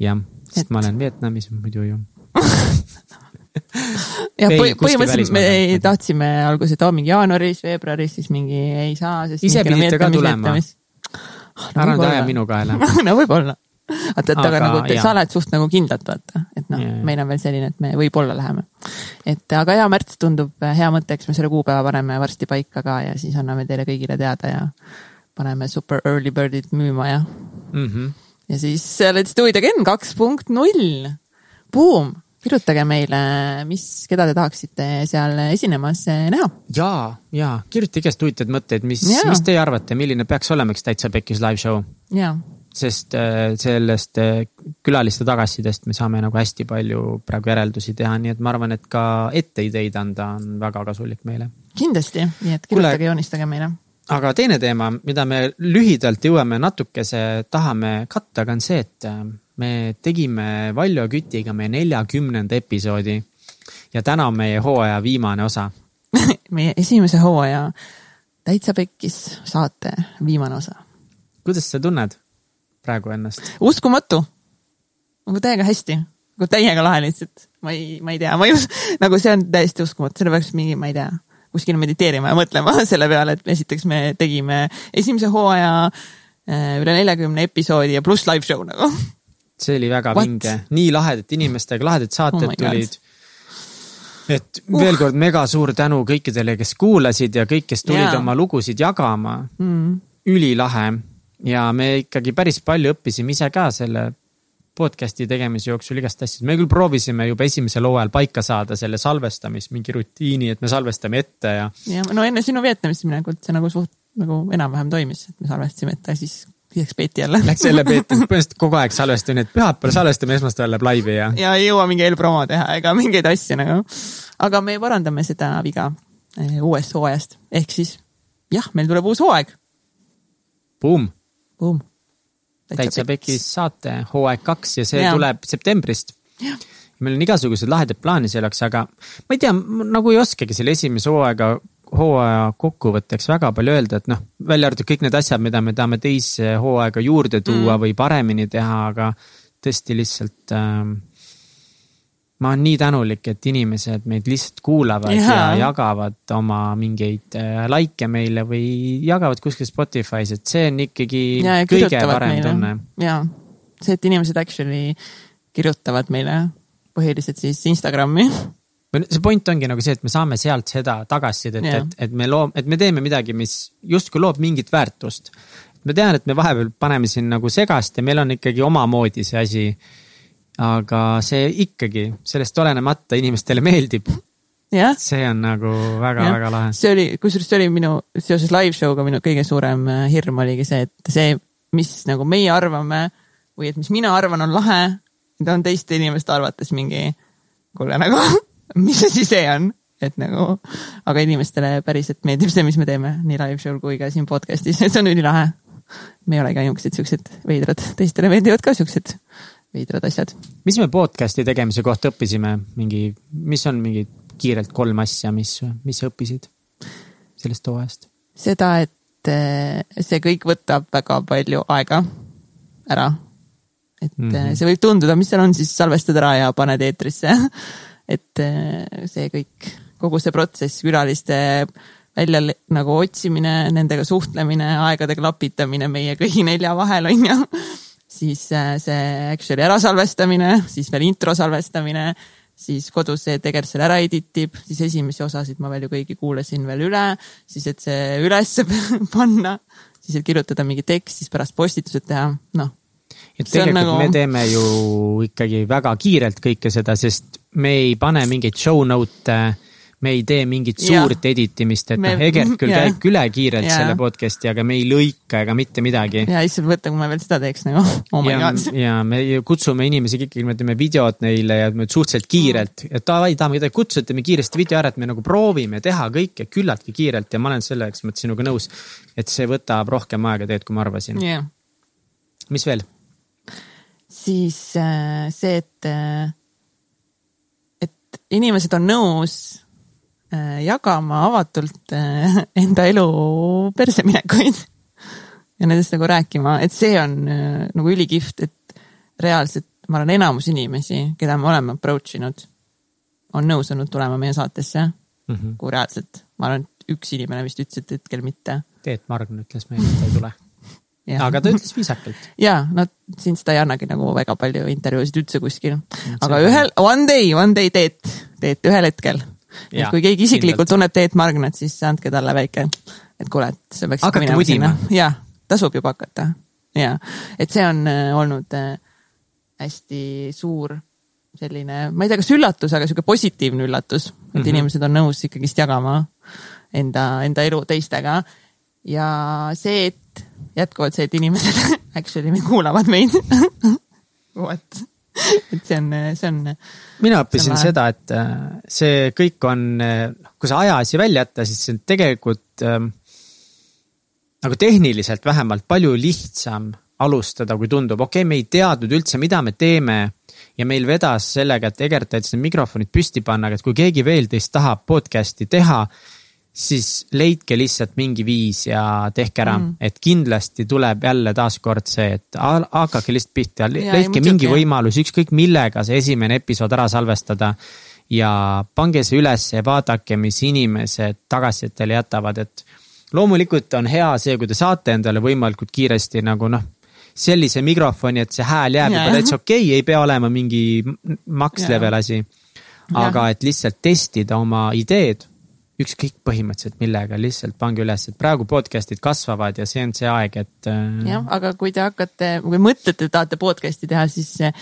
jah, sest Et- ma olen Vietnamis muidu ju. jah, põhimõtteliselt me ei- tahtsime alguses, et oo mingi jaanuaris, veebruaris, siis mingi ei saa, sest. Ise pidite ka tulema. ära nüüd aja minu kaela. no võib-olla. vaata, et aga, Aga nagu sa oled suht nagu kindlalt vaata, et noh meil on veel selline, et me võib-olla läheme. et aga jaa, märts tundub hea mõte, eks me selle kuupäeva paneme varsti paika ka ja siis anname teile kõigile teada ja paneme super early bird'id müüma ja, Mhm. ja siis äh, let's do it again kaks punkt null. Boom, kirjutage meile, mis, keda te tahaksite seal esinemas äh, näha. ja, ja kirjutage igast huvitavaid mõtteid, mis mis teie arvate, milline peaks olema üks täitsa pekkis live show? jaa, sest äh, sellest äh, külaliste tagasisidest me saame nagu hästi palju praegu järeldusi teha, nii et ma arvan, et ka etteideid anda on väga kasulik meile. kindlasti, nii et kirjutage, joonistage meile. aga teine teema, mida me lühidalt jõuame natukese, tahame katta, aga on see, et äh, me tegime Valjo Kütiga meie neljakümnenda episoodi ja täna on meie hooaja viimane osa. meie esimese hooaja Täitsa Pekkis saate viimane osa. kuidas sa tunned praegu ennast? uskumatu. nagu täiega hästi, nagu täiega lahe lihtsalt. ma ei, ma ei tea, ma ei us-, nagu see on täiesti uskumatu, selle peaks mingi, ma ei tea, kuskil mediteerima ja mõtlema selle peale, et esiteks me tegime esimese hooaja äh, üle neljakümne episoodi ja pluss live show nagu. see oli väga What? vinge, nii lahedate inimestega, lahedad saated Oh tulid. et veel kord mega suur tänu kõikidele, kes kuulasid ja kõik, kes tulid yeah. oma lugusid jagama. Mm. ülilahe ja me ikkagi päris palju õppisime ise ka selle podcast'i tegemise jooksul igast asjad. me küll proovisime juba esimesel hooajal paika saada selle salvestamis mingi rutiini, et me salvestame ette ja ja no enne sinu Vietnamisse minekut see nagu suht nagu enam-vähem toimis, et me salvestasime ette siis läks Peeti jälle. läks jälle Peeter, põhimõtteliselt kogu aeg salvestamine, et pühapäeval salvestame, esmaspäeval läheb laivi ja ja ei jõua mingi eelpromo teha ega mingeid asju nagu. aga me parandame seda viga eh, uuest hooajast, ehk siis jah, meil tuleb uus hooaeg. buum, Boom. täitsa pekis saate hooaeg kaks ja see ja. tuleb septembrist. meil on igasugused lahedad plaanid selleks, aga ma ei tea, nagu ei oskagi selle esimese hooaega, hooaja kokkuvõtteks väga palju öelda, et noh, välja arvatud kõik need asjad, mida me tahame teise hooaega juurde tuua mm. või paremini teha, aga tõesti lihtsalt ähm, ma olen nii tänulik, et inimesed meid lihtsalt kuulavad ja, ja jagavad oma mingeid äh, likee meile või jagavad kuskil Spotify's, et see on ikkagi ja, ja kõige parem meile tunne. ja see, et inimesed actually kirjutavad meile põhiliselt siis Instagrami. see point ongi nagu see, et me saame sealt seda tagasisidet, et, et me loom-, et me teeme midagi, mis justkui loob mingit väärtust. ma tean, et me vahepeal paneme siin nagu segast ja meil on ikkagi omamoodi see asi. Aga see ikkagi sellest olenemata inimestele meeldib, see on nagu väga-väga lahe. see oli, kusjuures see oli minu, seoses live show'ga minu kõige suurem äh, hirm oligi see, et see, mis nagu meie arvame või et mis mina arvan, on lahe, ta on teiste inimeste arvates mingi, kuule nagu, mis asi see on, et nagu, aga inimestele päriselt meeldib see, mis me teeme nii live show'l kui ka siin podcast'is, see on ülilahe. me ei olegi ainukesed siuksed veidrad, teistele meeldivad ka siuksed veidrad asjad. mis me podcast'i tegemise kohta õppisime, mingi, mis on mingid kiirelt kolm asja, mis, mis sa õppisid sellest hooajast? seda, et eh, see kõik võtab väga palju aega ära. et mm. -hmm. see võib tunduda, mis seal on, siis salvestad ära ja paned eetrisse. et eh, see kõik, kogu see protsess, külaliste välja nagu otsimine, nendega suhtlemine, aegade klapitamine meie kõigi nelja vahel on ju. siis eh, see actually ära salvestamine, siis veel intro salvestamine siis kodus see tegelikult selle ära edit ib, siis esimesi osasid ma veel ju kõigi kuulasin veel üle, siis et see ülesse panna, siis et kirjutada mingi tekst, siis pärast postitused teha, noh. on tegelikult nagu- me teeme ju ikkagi väga kiirelt kõike seda, sest me ei pane mingeid show note'e, me ei tee mingit suurt edit imist, et Me- noh, Egert küll jah. käib üle kiirelt Jaa. selle podcast'i, aga me ei lõika ega mitte midagi. ja issand mõtle, kui ma veel seda teeks nagu, oh my ja god., ja me kutsume inimesi ikkagi, me teeme videot neile ja me suhteliselt kiirelt, et davai, tahame kedagi kutsuda, teeme kiiresti video ära, et me nagu proovime teha kõike küllaltki kiirelt ja ma olen selleks mõttes sinuga nõus, et see võtab rohkem aega tegelikult, kui ma arvasin. jah. mis veel? siis äh, see, et, et inimesed on nõus äh, jagama avatult äh, enda elu perseminekuid ja nendest nagu rääkima, et see on äh, nagu ülikihvt, et reaalselt ma arvan, enamus inimesi, keda me oleme approach inud, on nõus olnud tulema meie saatesse, Mhm. kuhu reaalselt, ma arvan, et üks inimene vist ütles, et hetkel mitte. Teet Margn ütles meile, et ta ei tule. Ja. aga ta ütles viisakalt. ja no siin seda ei annagi nagu väga palju intervjuusid üldse kuskil, aga see- ühel, one day, one day Teet, Teet ühel hetkel. Et kui keegi isiklikult kindlalt. tunneb Teet Margnat, siis andke talle väike, et kuule, et peaksid Hakake minema mudima. jah, tasub juba hakata ja et see on äh, olnud äh, hästi suur selline, ma ei tea, kas üllatus, aga sihuke positiivne üllatus, et mm. -hmm. inimesed on nõus ikkagist jagama enda, enda elu teistega. ja see, et jätkuvalt see, et inimesed actually kuulavad meid. What? et see on, see on, mina õppisin seda, et äh, see kõik on, kui sa ajaasi välja jätta, siis see on tegelikult ähm, nagu tehniliselt vähemalt palju lihtsam alustada, kui tundub, okei okay,, me ei teadnud üldse, mida me teeme ja meil vedas sellega, et Egert aitas need mikrofonid püsti panna, aga et kui keegi veel teist tahab podcast'i teha, siis leidke lihtsalt mingi viis ja tehke ära mm., et kindlasti tuleb jälle taaskord see, et ha- hakake lihtsalt pihta, leidke muidugi, mingi võimalus, ükskõik millega see esimene episood ära salvestada. ja pange see ülesse ja vaadake, mis inimesed tagasisidet teile jätavad, et loomulikult on hea see, kui te saate endale võimalikult kiiresti nagu noh, sellise mikrofoni, et see hääl jääb juba täitsa okei okay,, ei pea olema mingi max level asi. aga et lihtsalt testida oma ideed, ükskõik põhimõtteliselt millega, lihtsalt pange üles, et praegu podcast'id kasvavad ja see on see aeg, et. äh, jah, aga kui te hakkate, kui mõtlete, tahate podcast'i teha, siis eh,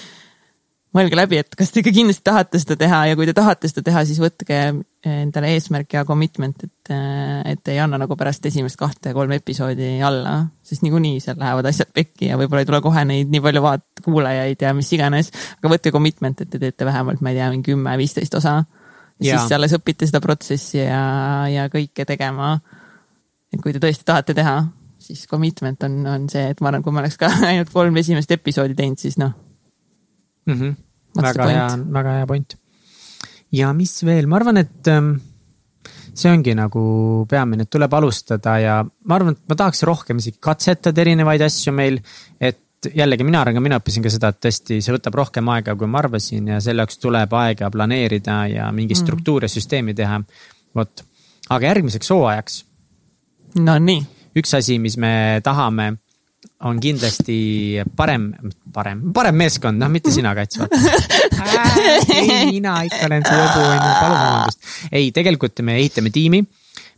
mõelge läbi, et kas te ikka kindlasti tahate seda teha ja kui te tahate seda teha, siis võtke endale eesmärk ja commitment, et, et ei anna nagu pärast esimest kahte-kolme episoodi alla, sest niikuinii seal lähevad asjad pekki ja võib-olla ei tule kohe neid nii palju vaat-, kuulajaid ja mis iganes. aga võtke commitment, et te teete vähemalt, ma ei tea, mingi kümme-viisteist osa. Ja Jaa. siis alles õpite seda protsessi ja, ja kõike tegema. et kui te tõesti tahate teha, siis commitment on, on see, et ma arvan, kui ma oleks ka ainult kolm esimest episoodi teinud, siis noh, mm. -hmm. Väga hea point?, väga hea point. ja mis veel, ma arvan, et ähm, see ongi nagu peamine, et tuleb alustada ja ma arvan, et ma tahaks rohkem isegi katsetada erinevaid asju meil. et jällegi mina arvan, ka mina õppisin ka seda, et tõesti see võtab rohkem aega, kui ma arvasin ja selle jaoks tuleb aega planeerida ja mingi struktuur ja süsteemi teha. vot, aga järgmiseks hooajaks no nii, üks asi, mis me tahame, on kindlasti parem, parem, parem meeskond, noh, mitte sina, Kats, vaata. ei, mina ikka olen see jobu, onju, palun vabandust. ei, tegelikult me ehitame tiimi.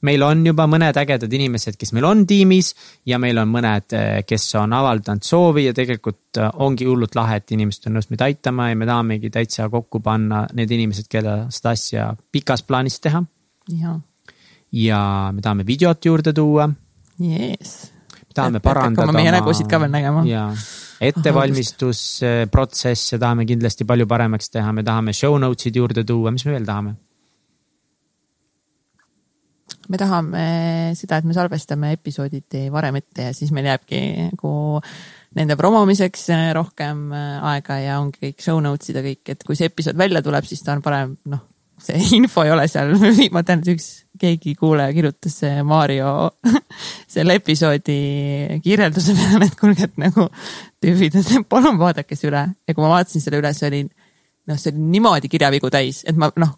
Meil on juba mõned ägedad inimesed, kes meil on tiimis ja meil on mõned, kes on avaldanud soovi ja tegelikult äh, ongi hullult lahe, et inimesed on nõus meid aitama ja me tahamegi täitsa kokku panna need inimesed, keda seda asja pikas plaanis teha. ja, me tahame videot juurde tuua jess. tahame Et parandada hakkama meie nägusid ka veel nägema. ettevalmistusprotsesse tahame kindlasti palju paremaks teha, me tahame show notes'id juurde tuua, mis me veel tahame? Me tahame seda, et me salvestame episoodid varem ette ja siis meil jääbki nagu nende promomiseks rohkem aega ja ongi kõik show notes'id ja kõik, et kui see episood välja tuleb, siis ta on parem, noh, see info ei ole seal, ma tean, et üks, keegi kuulaja kirjutas Mario selle episoodi kirjelduse peale, et kuulge, et nagu tüübid, et palun vaadake see üle. Ja kui ma vaatasin selle üle, see oli noh, see oli niimoodi kirjavigu täis, et ma noh,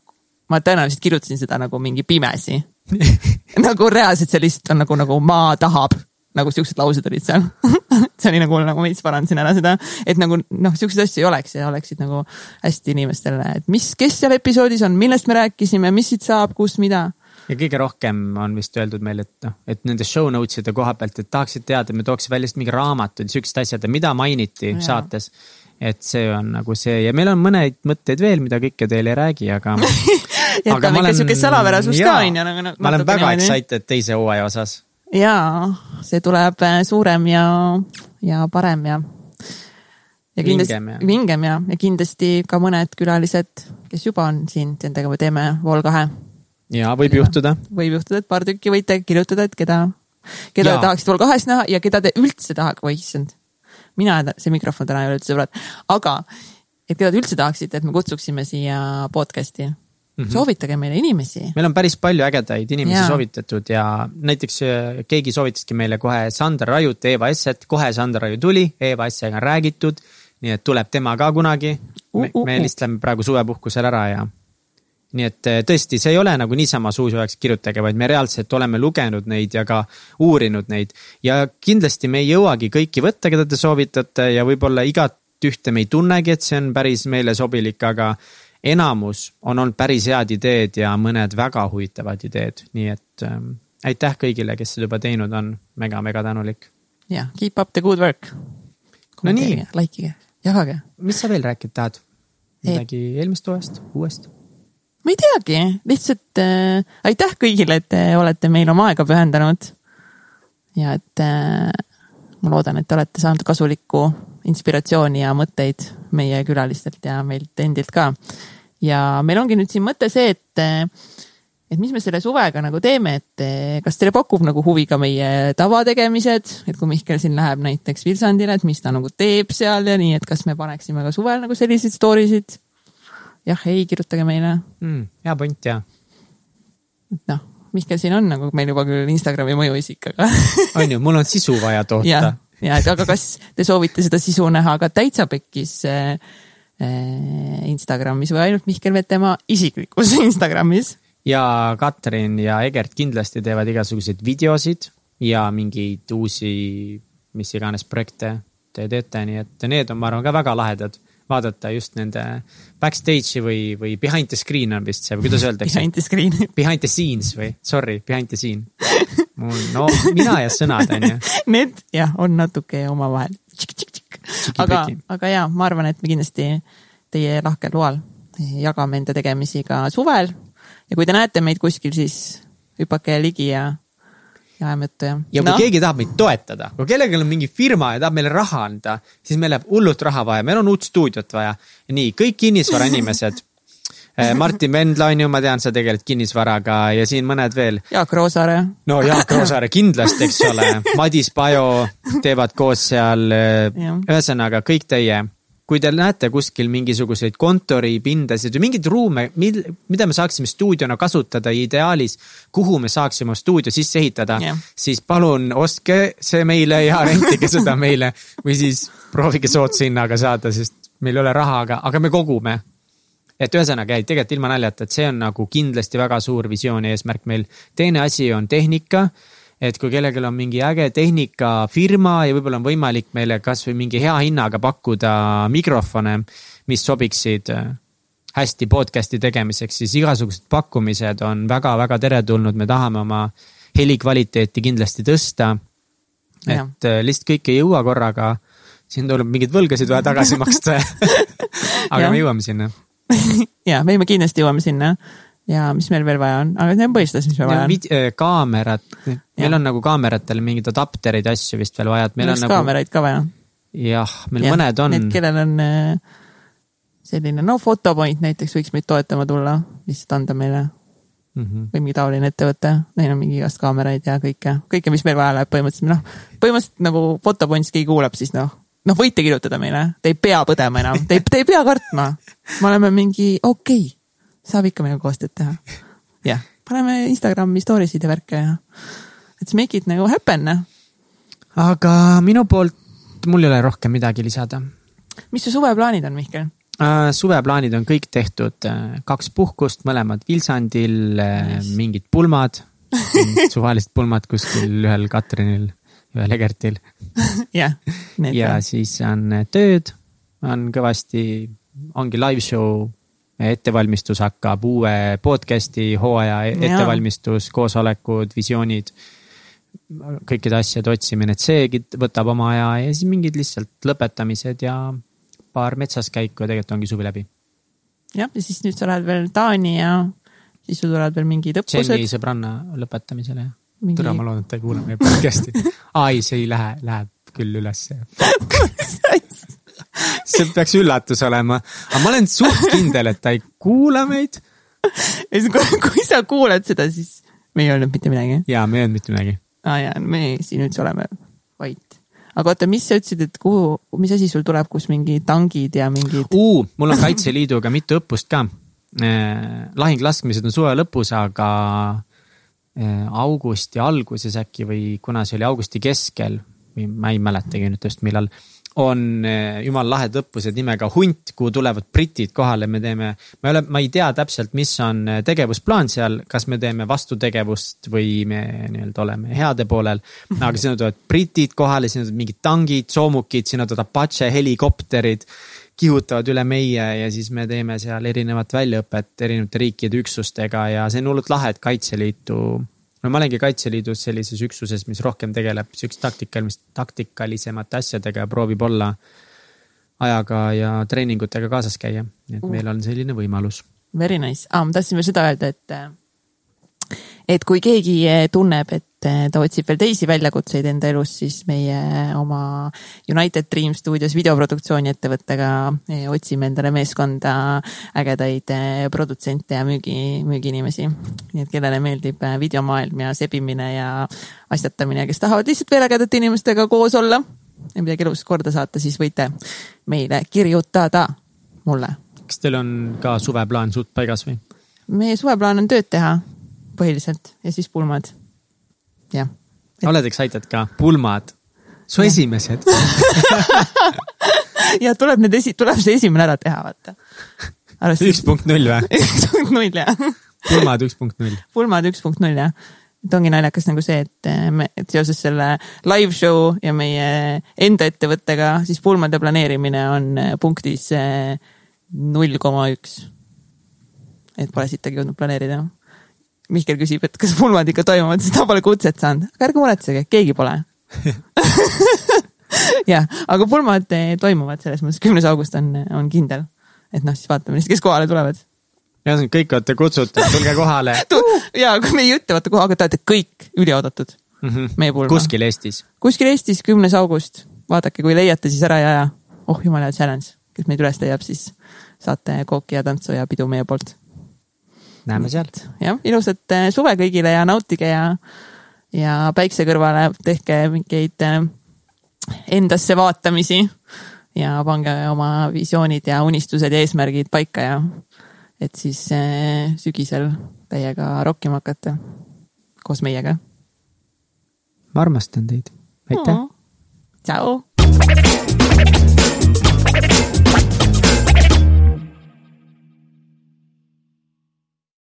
ma tõenäoliselt kirjutasin seda nagu mingi pimesi nagu reaalselt see lihtsalt on nagu, nagu maa tahab, nagu siuksed laused olid seal see oli nagu, nagu veits parandasin ära seda, et nagu noh, siukseid asju ei oleks ja oleksid nagu hästi inimestele, et mis, kes seal episoodis on, millest me rääkisime, mis siit saab, kus, mida. ja kõige rohkem on vist öeldud meile, et noh, et nende show notes'ide koha pealt, et tahaksid teada, me tooks välja mingi raamatud, siuksed asjad, mida mainiti Jaa. saates. et see on nagu see ja meil on mõneid mõtteid veel, mida kõike teile ei räägi, aga jätame ikka siukest salapärasus ka onju nagu. ma olen väga niimoodi. excited teise hooaja osas. jaa, see tuleb äh, suurem ja, ja parem ja. ja kindlasti, vingem ja, ja kindlasti ka mõned külalised, kes juba on siin, nendega me teeme Vol kahe. ja võib ja, juhtuda. võib juhtuda, et paar tükki võite kirjutada, et keda, keda te tahaksite Vol kahes näha ja keda te üldse tahaks, oi issand. mina, see mikrofon täna ei ole üldse sõbrad, aga et keda te üldse tahaksite, et me kutsuksime siia podcast'i Mm -hmm. soovitage meile inimesi. meil on päris palju ägedaid inimesi ja. soovitatud ja näiteks äh, keegi soovitaski meile kohe Sander Rajut, Eeva Esset, kohe Sander Raju tuli, Eeva Essega on räägitud. nii et tuleb tema ka kunagi uh,. me, uh, me lihtsalt lähme praegu suvepuhkusel ära ja. nii et äh, tõesti, see ei ole nagu niisama suusoojaks kirjutage, vaid me reaalselt oleme lugenud neid ja ka uurinud neid. ja kindlasti me ei jõuagi kõiki võtta, keda te soovitate ja võib-olla igat ühte me ei tunnegi, et see on päris meile sobilik, aga enamus on olnud päris head ideed ja mõned väga huvitavad ideed, nii et ähm, aitäh kõigile, kes seda juba teinud on mega,, mega-mega tänulik. jah, keep up the good work. no nii. like ige, jagage. mis sa veel rääkida tahad? midagi eelmist hooajast, uuest? ma ei teagi, lihtsalt äh, aitäh kõigile, et te olete meile oma aega pühendanud. ja et äh, ma loodan, et te olete saanud kasulikku inspiratsiooni ja mõtteid meie külalistelt ja meilt endilt ka. Ja meil ongi nüüd siin mõte see, et, et mis me selle suvega nagu teeme, et kas teile pakub nagu huvi ka meie tavategemised, et kui Mihkel siin läheb näiteks Vilsandile, et mis ta nagu teeb seal ja nii, et kas me paneksime ka suvel nagu selliseid story sid? jah, ei, kirjutage meile mm,. hea point ja. noh Mihkel siin on nagu meil juba küll Instagrami mõjuisik, aga on ju, mul on sisu vaja toota ja et aga kas te soovite seda sisu näha ka täitsa pekkis äh, Instagramis või ainult Mihkel Vetemaa isiklikus Instagramis? ja Katrin ja Egert kindlasti teevad igasuguseid videosid ja mingeid uusi, mis iganes projekte te teete, nii et need on, ma arvan, ka väga lahedad vaadata just nende backstage'i või, või behind the screen on vist see või kuidas öeldakse? Behind the screen. Behind the scenes või, sorry, behind the scene. mul, no mina ja sõnad on ju. Need jah, on natuke omavahel. Aga, aga ja ma arvan, et me kindlasti teie lahkel loal jagame enda tegemisi ka suvel. ja kui te näete meid kuskil, siis hüpake ligi ja ajame juttu jah. ja kui no. keegi tahab meid toetada, kui kellelgi on mingi firma ja tahab meile raha anda, siis meil läheb hullult raha vaja, meil on uut stuudiot vaja. nii, kõik kinnisvarainimesed Martin Vendla on ju, ma tean, sa tegeled kinnisvaraga ja siin mõned veel. Jaak Roosaare. no Jaak Roosaare kindlasti, eks ole. Madis Pajo teevad koos seal. Eh, ühesõnaga kõik teie kui te näete kuskil mingisuguseid kontoripindasid või mingeid ruume, mil, mida me saaksime stuudiona kasutada ideaalis, kuhu me saaksime stuudio sisse ehitada yeah., siis palun ostke see meile ja rentige seda meile või siis proovige soodsa hinnaga saada, sest meil ei ole raha, aga, aga me kogume. Et ühesõnaga, ei tegelikult ilma naljata, et see on nagu kindlasti väga suur visioon ja eesmärk meil. teine asi on tehnika. Et kui kellelgi on mingi äge tehnikafirma ja võib-olla on võimalik meile kasvõi mingi hea hinnaga pakkuda mikrofone, mis sobiksid äh, hästi podcast'i tegemiseks, siis igasugused pakkumised on väga-väga teretulnud, me tahame oma heli kvaliteeti kindlasti tõsta. et äh, lihtsalt kõik ei jõua korraga, siin tuleb mingeid võlgasid vaja tagasi maksta. Aga me jõuame sinna ja, me kindlasti jõuame sinna ja mis meil veel vaja on, aga need on põhjustas, mis meil vaja on. Äh, kaamerad, meil on nagu kaameratele mingeid adaptereid, asju vist veel vaja, et meil on nagu. kaameraid ka vaja. jah, meil ja, mõned on. Need, kellel on äh, selline, no Photopoint näiteks võiks meid toetama tulla, lihtsalt anda meile mm. -hmm. või mingi taoline ettevõte, neil on mingi igast kaameraid ja kõike, kõike, mis meil vaja läheb põhimõtteliselt, noh. põhimõtteliselt nagu Photopointis keegi kuulab, siis noh, noh, võite kirjutada meile, te ei pea põdema enam, te ei, te ei pea kartma. me oleme mingi okei okay saab ikka meiega koostööd teha. jah, paneme Instagrami story sid ja värke ja, et make it nagu happen. aga minu poolt, mul ei ole rohkem midagi lisada. mis su suveplaanid on, Mihkel? Uh, suveplaanid on kõik tehtud, äh, kaks puhkust, mõlemad Vilsandil äh, mingid pulmad suvalised pulmad kuskil ühel Katrinil, ühel Egertil. jah. ja siis on tööd, on kõvasti, ongi live show ettevalmistus hakkab, uue podcast'i hooaja ettevalmistus, koosolekud, visioonid. kõikide asjade otsimine, et seegi võtab oma aja ja siis mingid lihtsalt lõpetamised ja paar metsas käiku ja tegelikult ongi suvi läbi. jah, ja siis nüüd sa lähed veel Taani ja siis sul tulevad veel mingid Jenny õppused. sõbranna lõpetamisele. Mingi tere, ma loodan, et ta ei kuula meie podcast'i. aa ei, see ei lähe, läheb küll ülesse. see peaks üllatus olema, aga ma olen suht kindel, et ta ei kuula meid ja siis, kui, sa kuulad seda, siis me ei öelnud mitte midagi. ja me ei öelnud mitte midagi. aa jaa, me siin üldse oleme vait. aga oota, mis sa ütlesid, et kuhu, mis asi sul tuleb, kus mingi tangid ja mingid uh,. mul on Kaitseliiduga mitu õppust ka. lahinglaskmised on suve lõpus, aga eh, augusti alguses äkki või kuna see oli augusti keskel ma ei mäletagi nüüd just millal, on eh, jumala lahedad õppused nimega Hunt, kuhu tulevad britid kohale, me teeme, ma ei ole, ma ei tea täpselt, mis on eh, tegevusplaan seal, kas me teeme vastutegevust või me nii-öelda oleme heade poolel. aga sinna tulevad britid kohale, sinna tulevad mingid tangid, soomukid, sinna tulevad Apache helikopterid kihutavad üle meie ja siis me teeme seal erinevat väljaõpet erinevate riikide üksustega ja see on hullult lahe, et Kaitseliitu. no ma olengi Kaitseliidus sellises üksuses, mis rohkem tegeleb siukeste taktikalist, taktikalisemate asjadega ja proovib olla ajaga ja treeningutega kaasas käia. nii et meil on selline võimalus. Very nice ah,, ma tahtsin veel seda öelda, et, et kui keegi tunneb, et ta otsib veel teisi väljakutseid enda elus, siis meie oma United Dream stuudios videoproduktsiooni ettevõttega eh, otsime endale meeskonda ägedaid eh, produtsente ja müügi, müügiinimesi. nii et kellele meeldib eh, videomaailm ja sebimine ja asjatamine, kes tahavad lihtsalt veel ägedate inimestega koos olla ja midagi elus korda saata, siis võite meile kirjutada mulle kas teil on ka suveplaan suht paigas või? meie suveplaan on tööd teha põhiliselt ja siis pulmad. jah, oled excited ka? pulmad, su Jah. esimesed. ja tuleb need esi-, tuleb see esimene ära teha, vaata. üks punkt null või? üks punkt null jah, pulmad üks punkt null. pulmad üks punkt null jah. et ongi naljakas nagu see, et eh, me, et seoses selle live show ja meie enda ettevõttega, siis pulmade planeerimine on eh, punktis null koma üks. et pole sittagi jõudnud planeerida. Mihkel küsib, et kas pulmad ikka toimuvad, sest ta pole kutset saanud, aga ärge muretsege, keegi pole jah, aga pulmad eh, toimuvad selles mõttes, kümnes august on, on kindel. et noh, siis vaatame lihtsalt, kes kohale tulevad. ühesõnaga kõik olete kutsutud, tulge kohale ja kui me ei ütle, vaata kohe, aga te olete kõik ülioodatud, mm. -hmm. meie pulma. kuskil Eestis. kuskil Eestis, kümnes august, vaadake, kui leiate, siis ära ei aja. oh jumala hea challenge, kes meid üles leiab, siis saate kooki ja tantsu ja pidu meie poolt. Näeme seal. jah, ilusat eh, suve kõigile ja nautige ja, ja päikse kõrvale tehke mingeid eh, endasse vaatamisi ja pange oma visioonid ja unistused ja eesmärgid paika ja et siis eh, sügisel täiega rokkima hakata koos meiega. ma armastan teid. aitäh. tšau.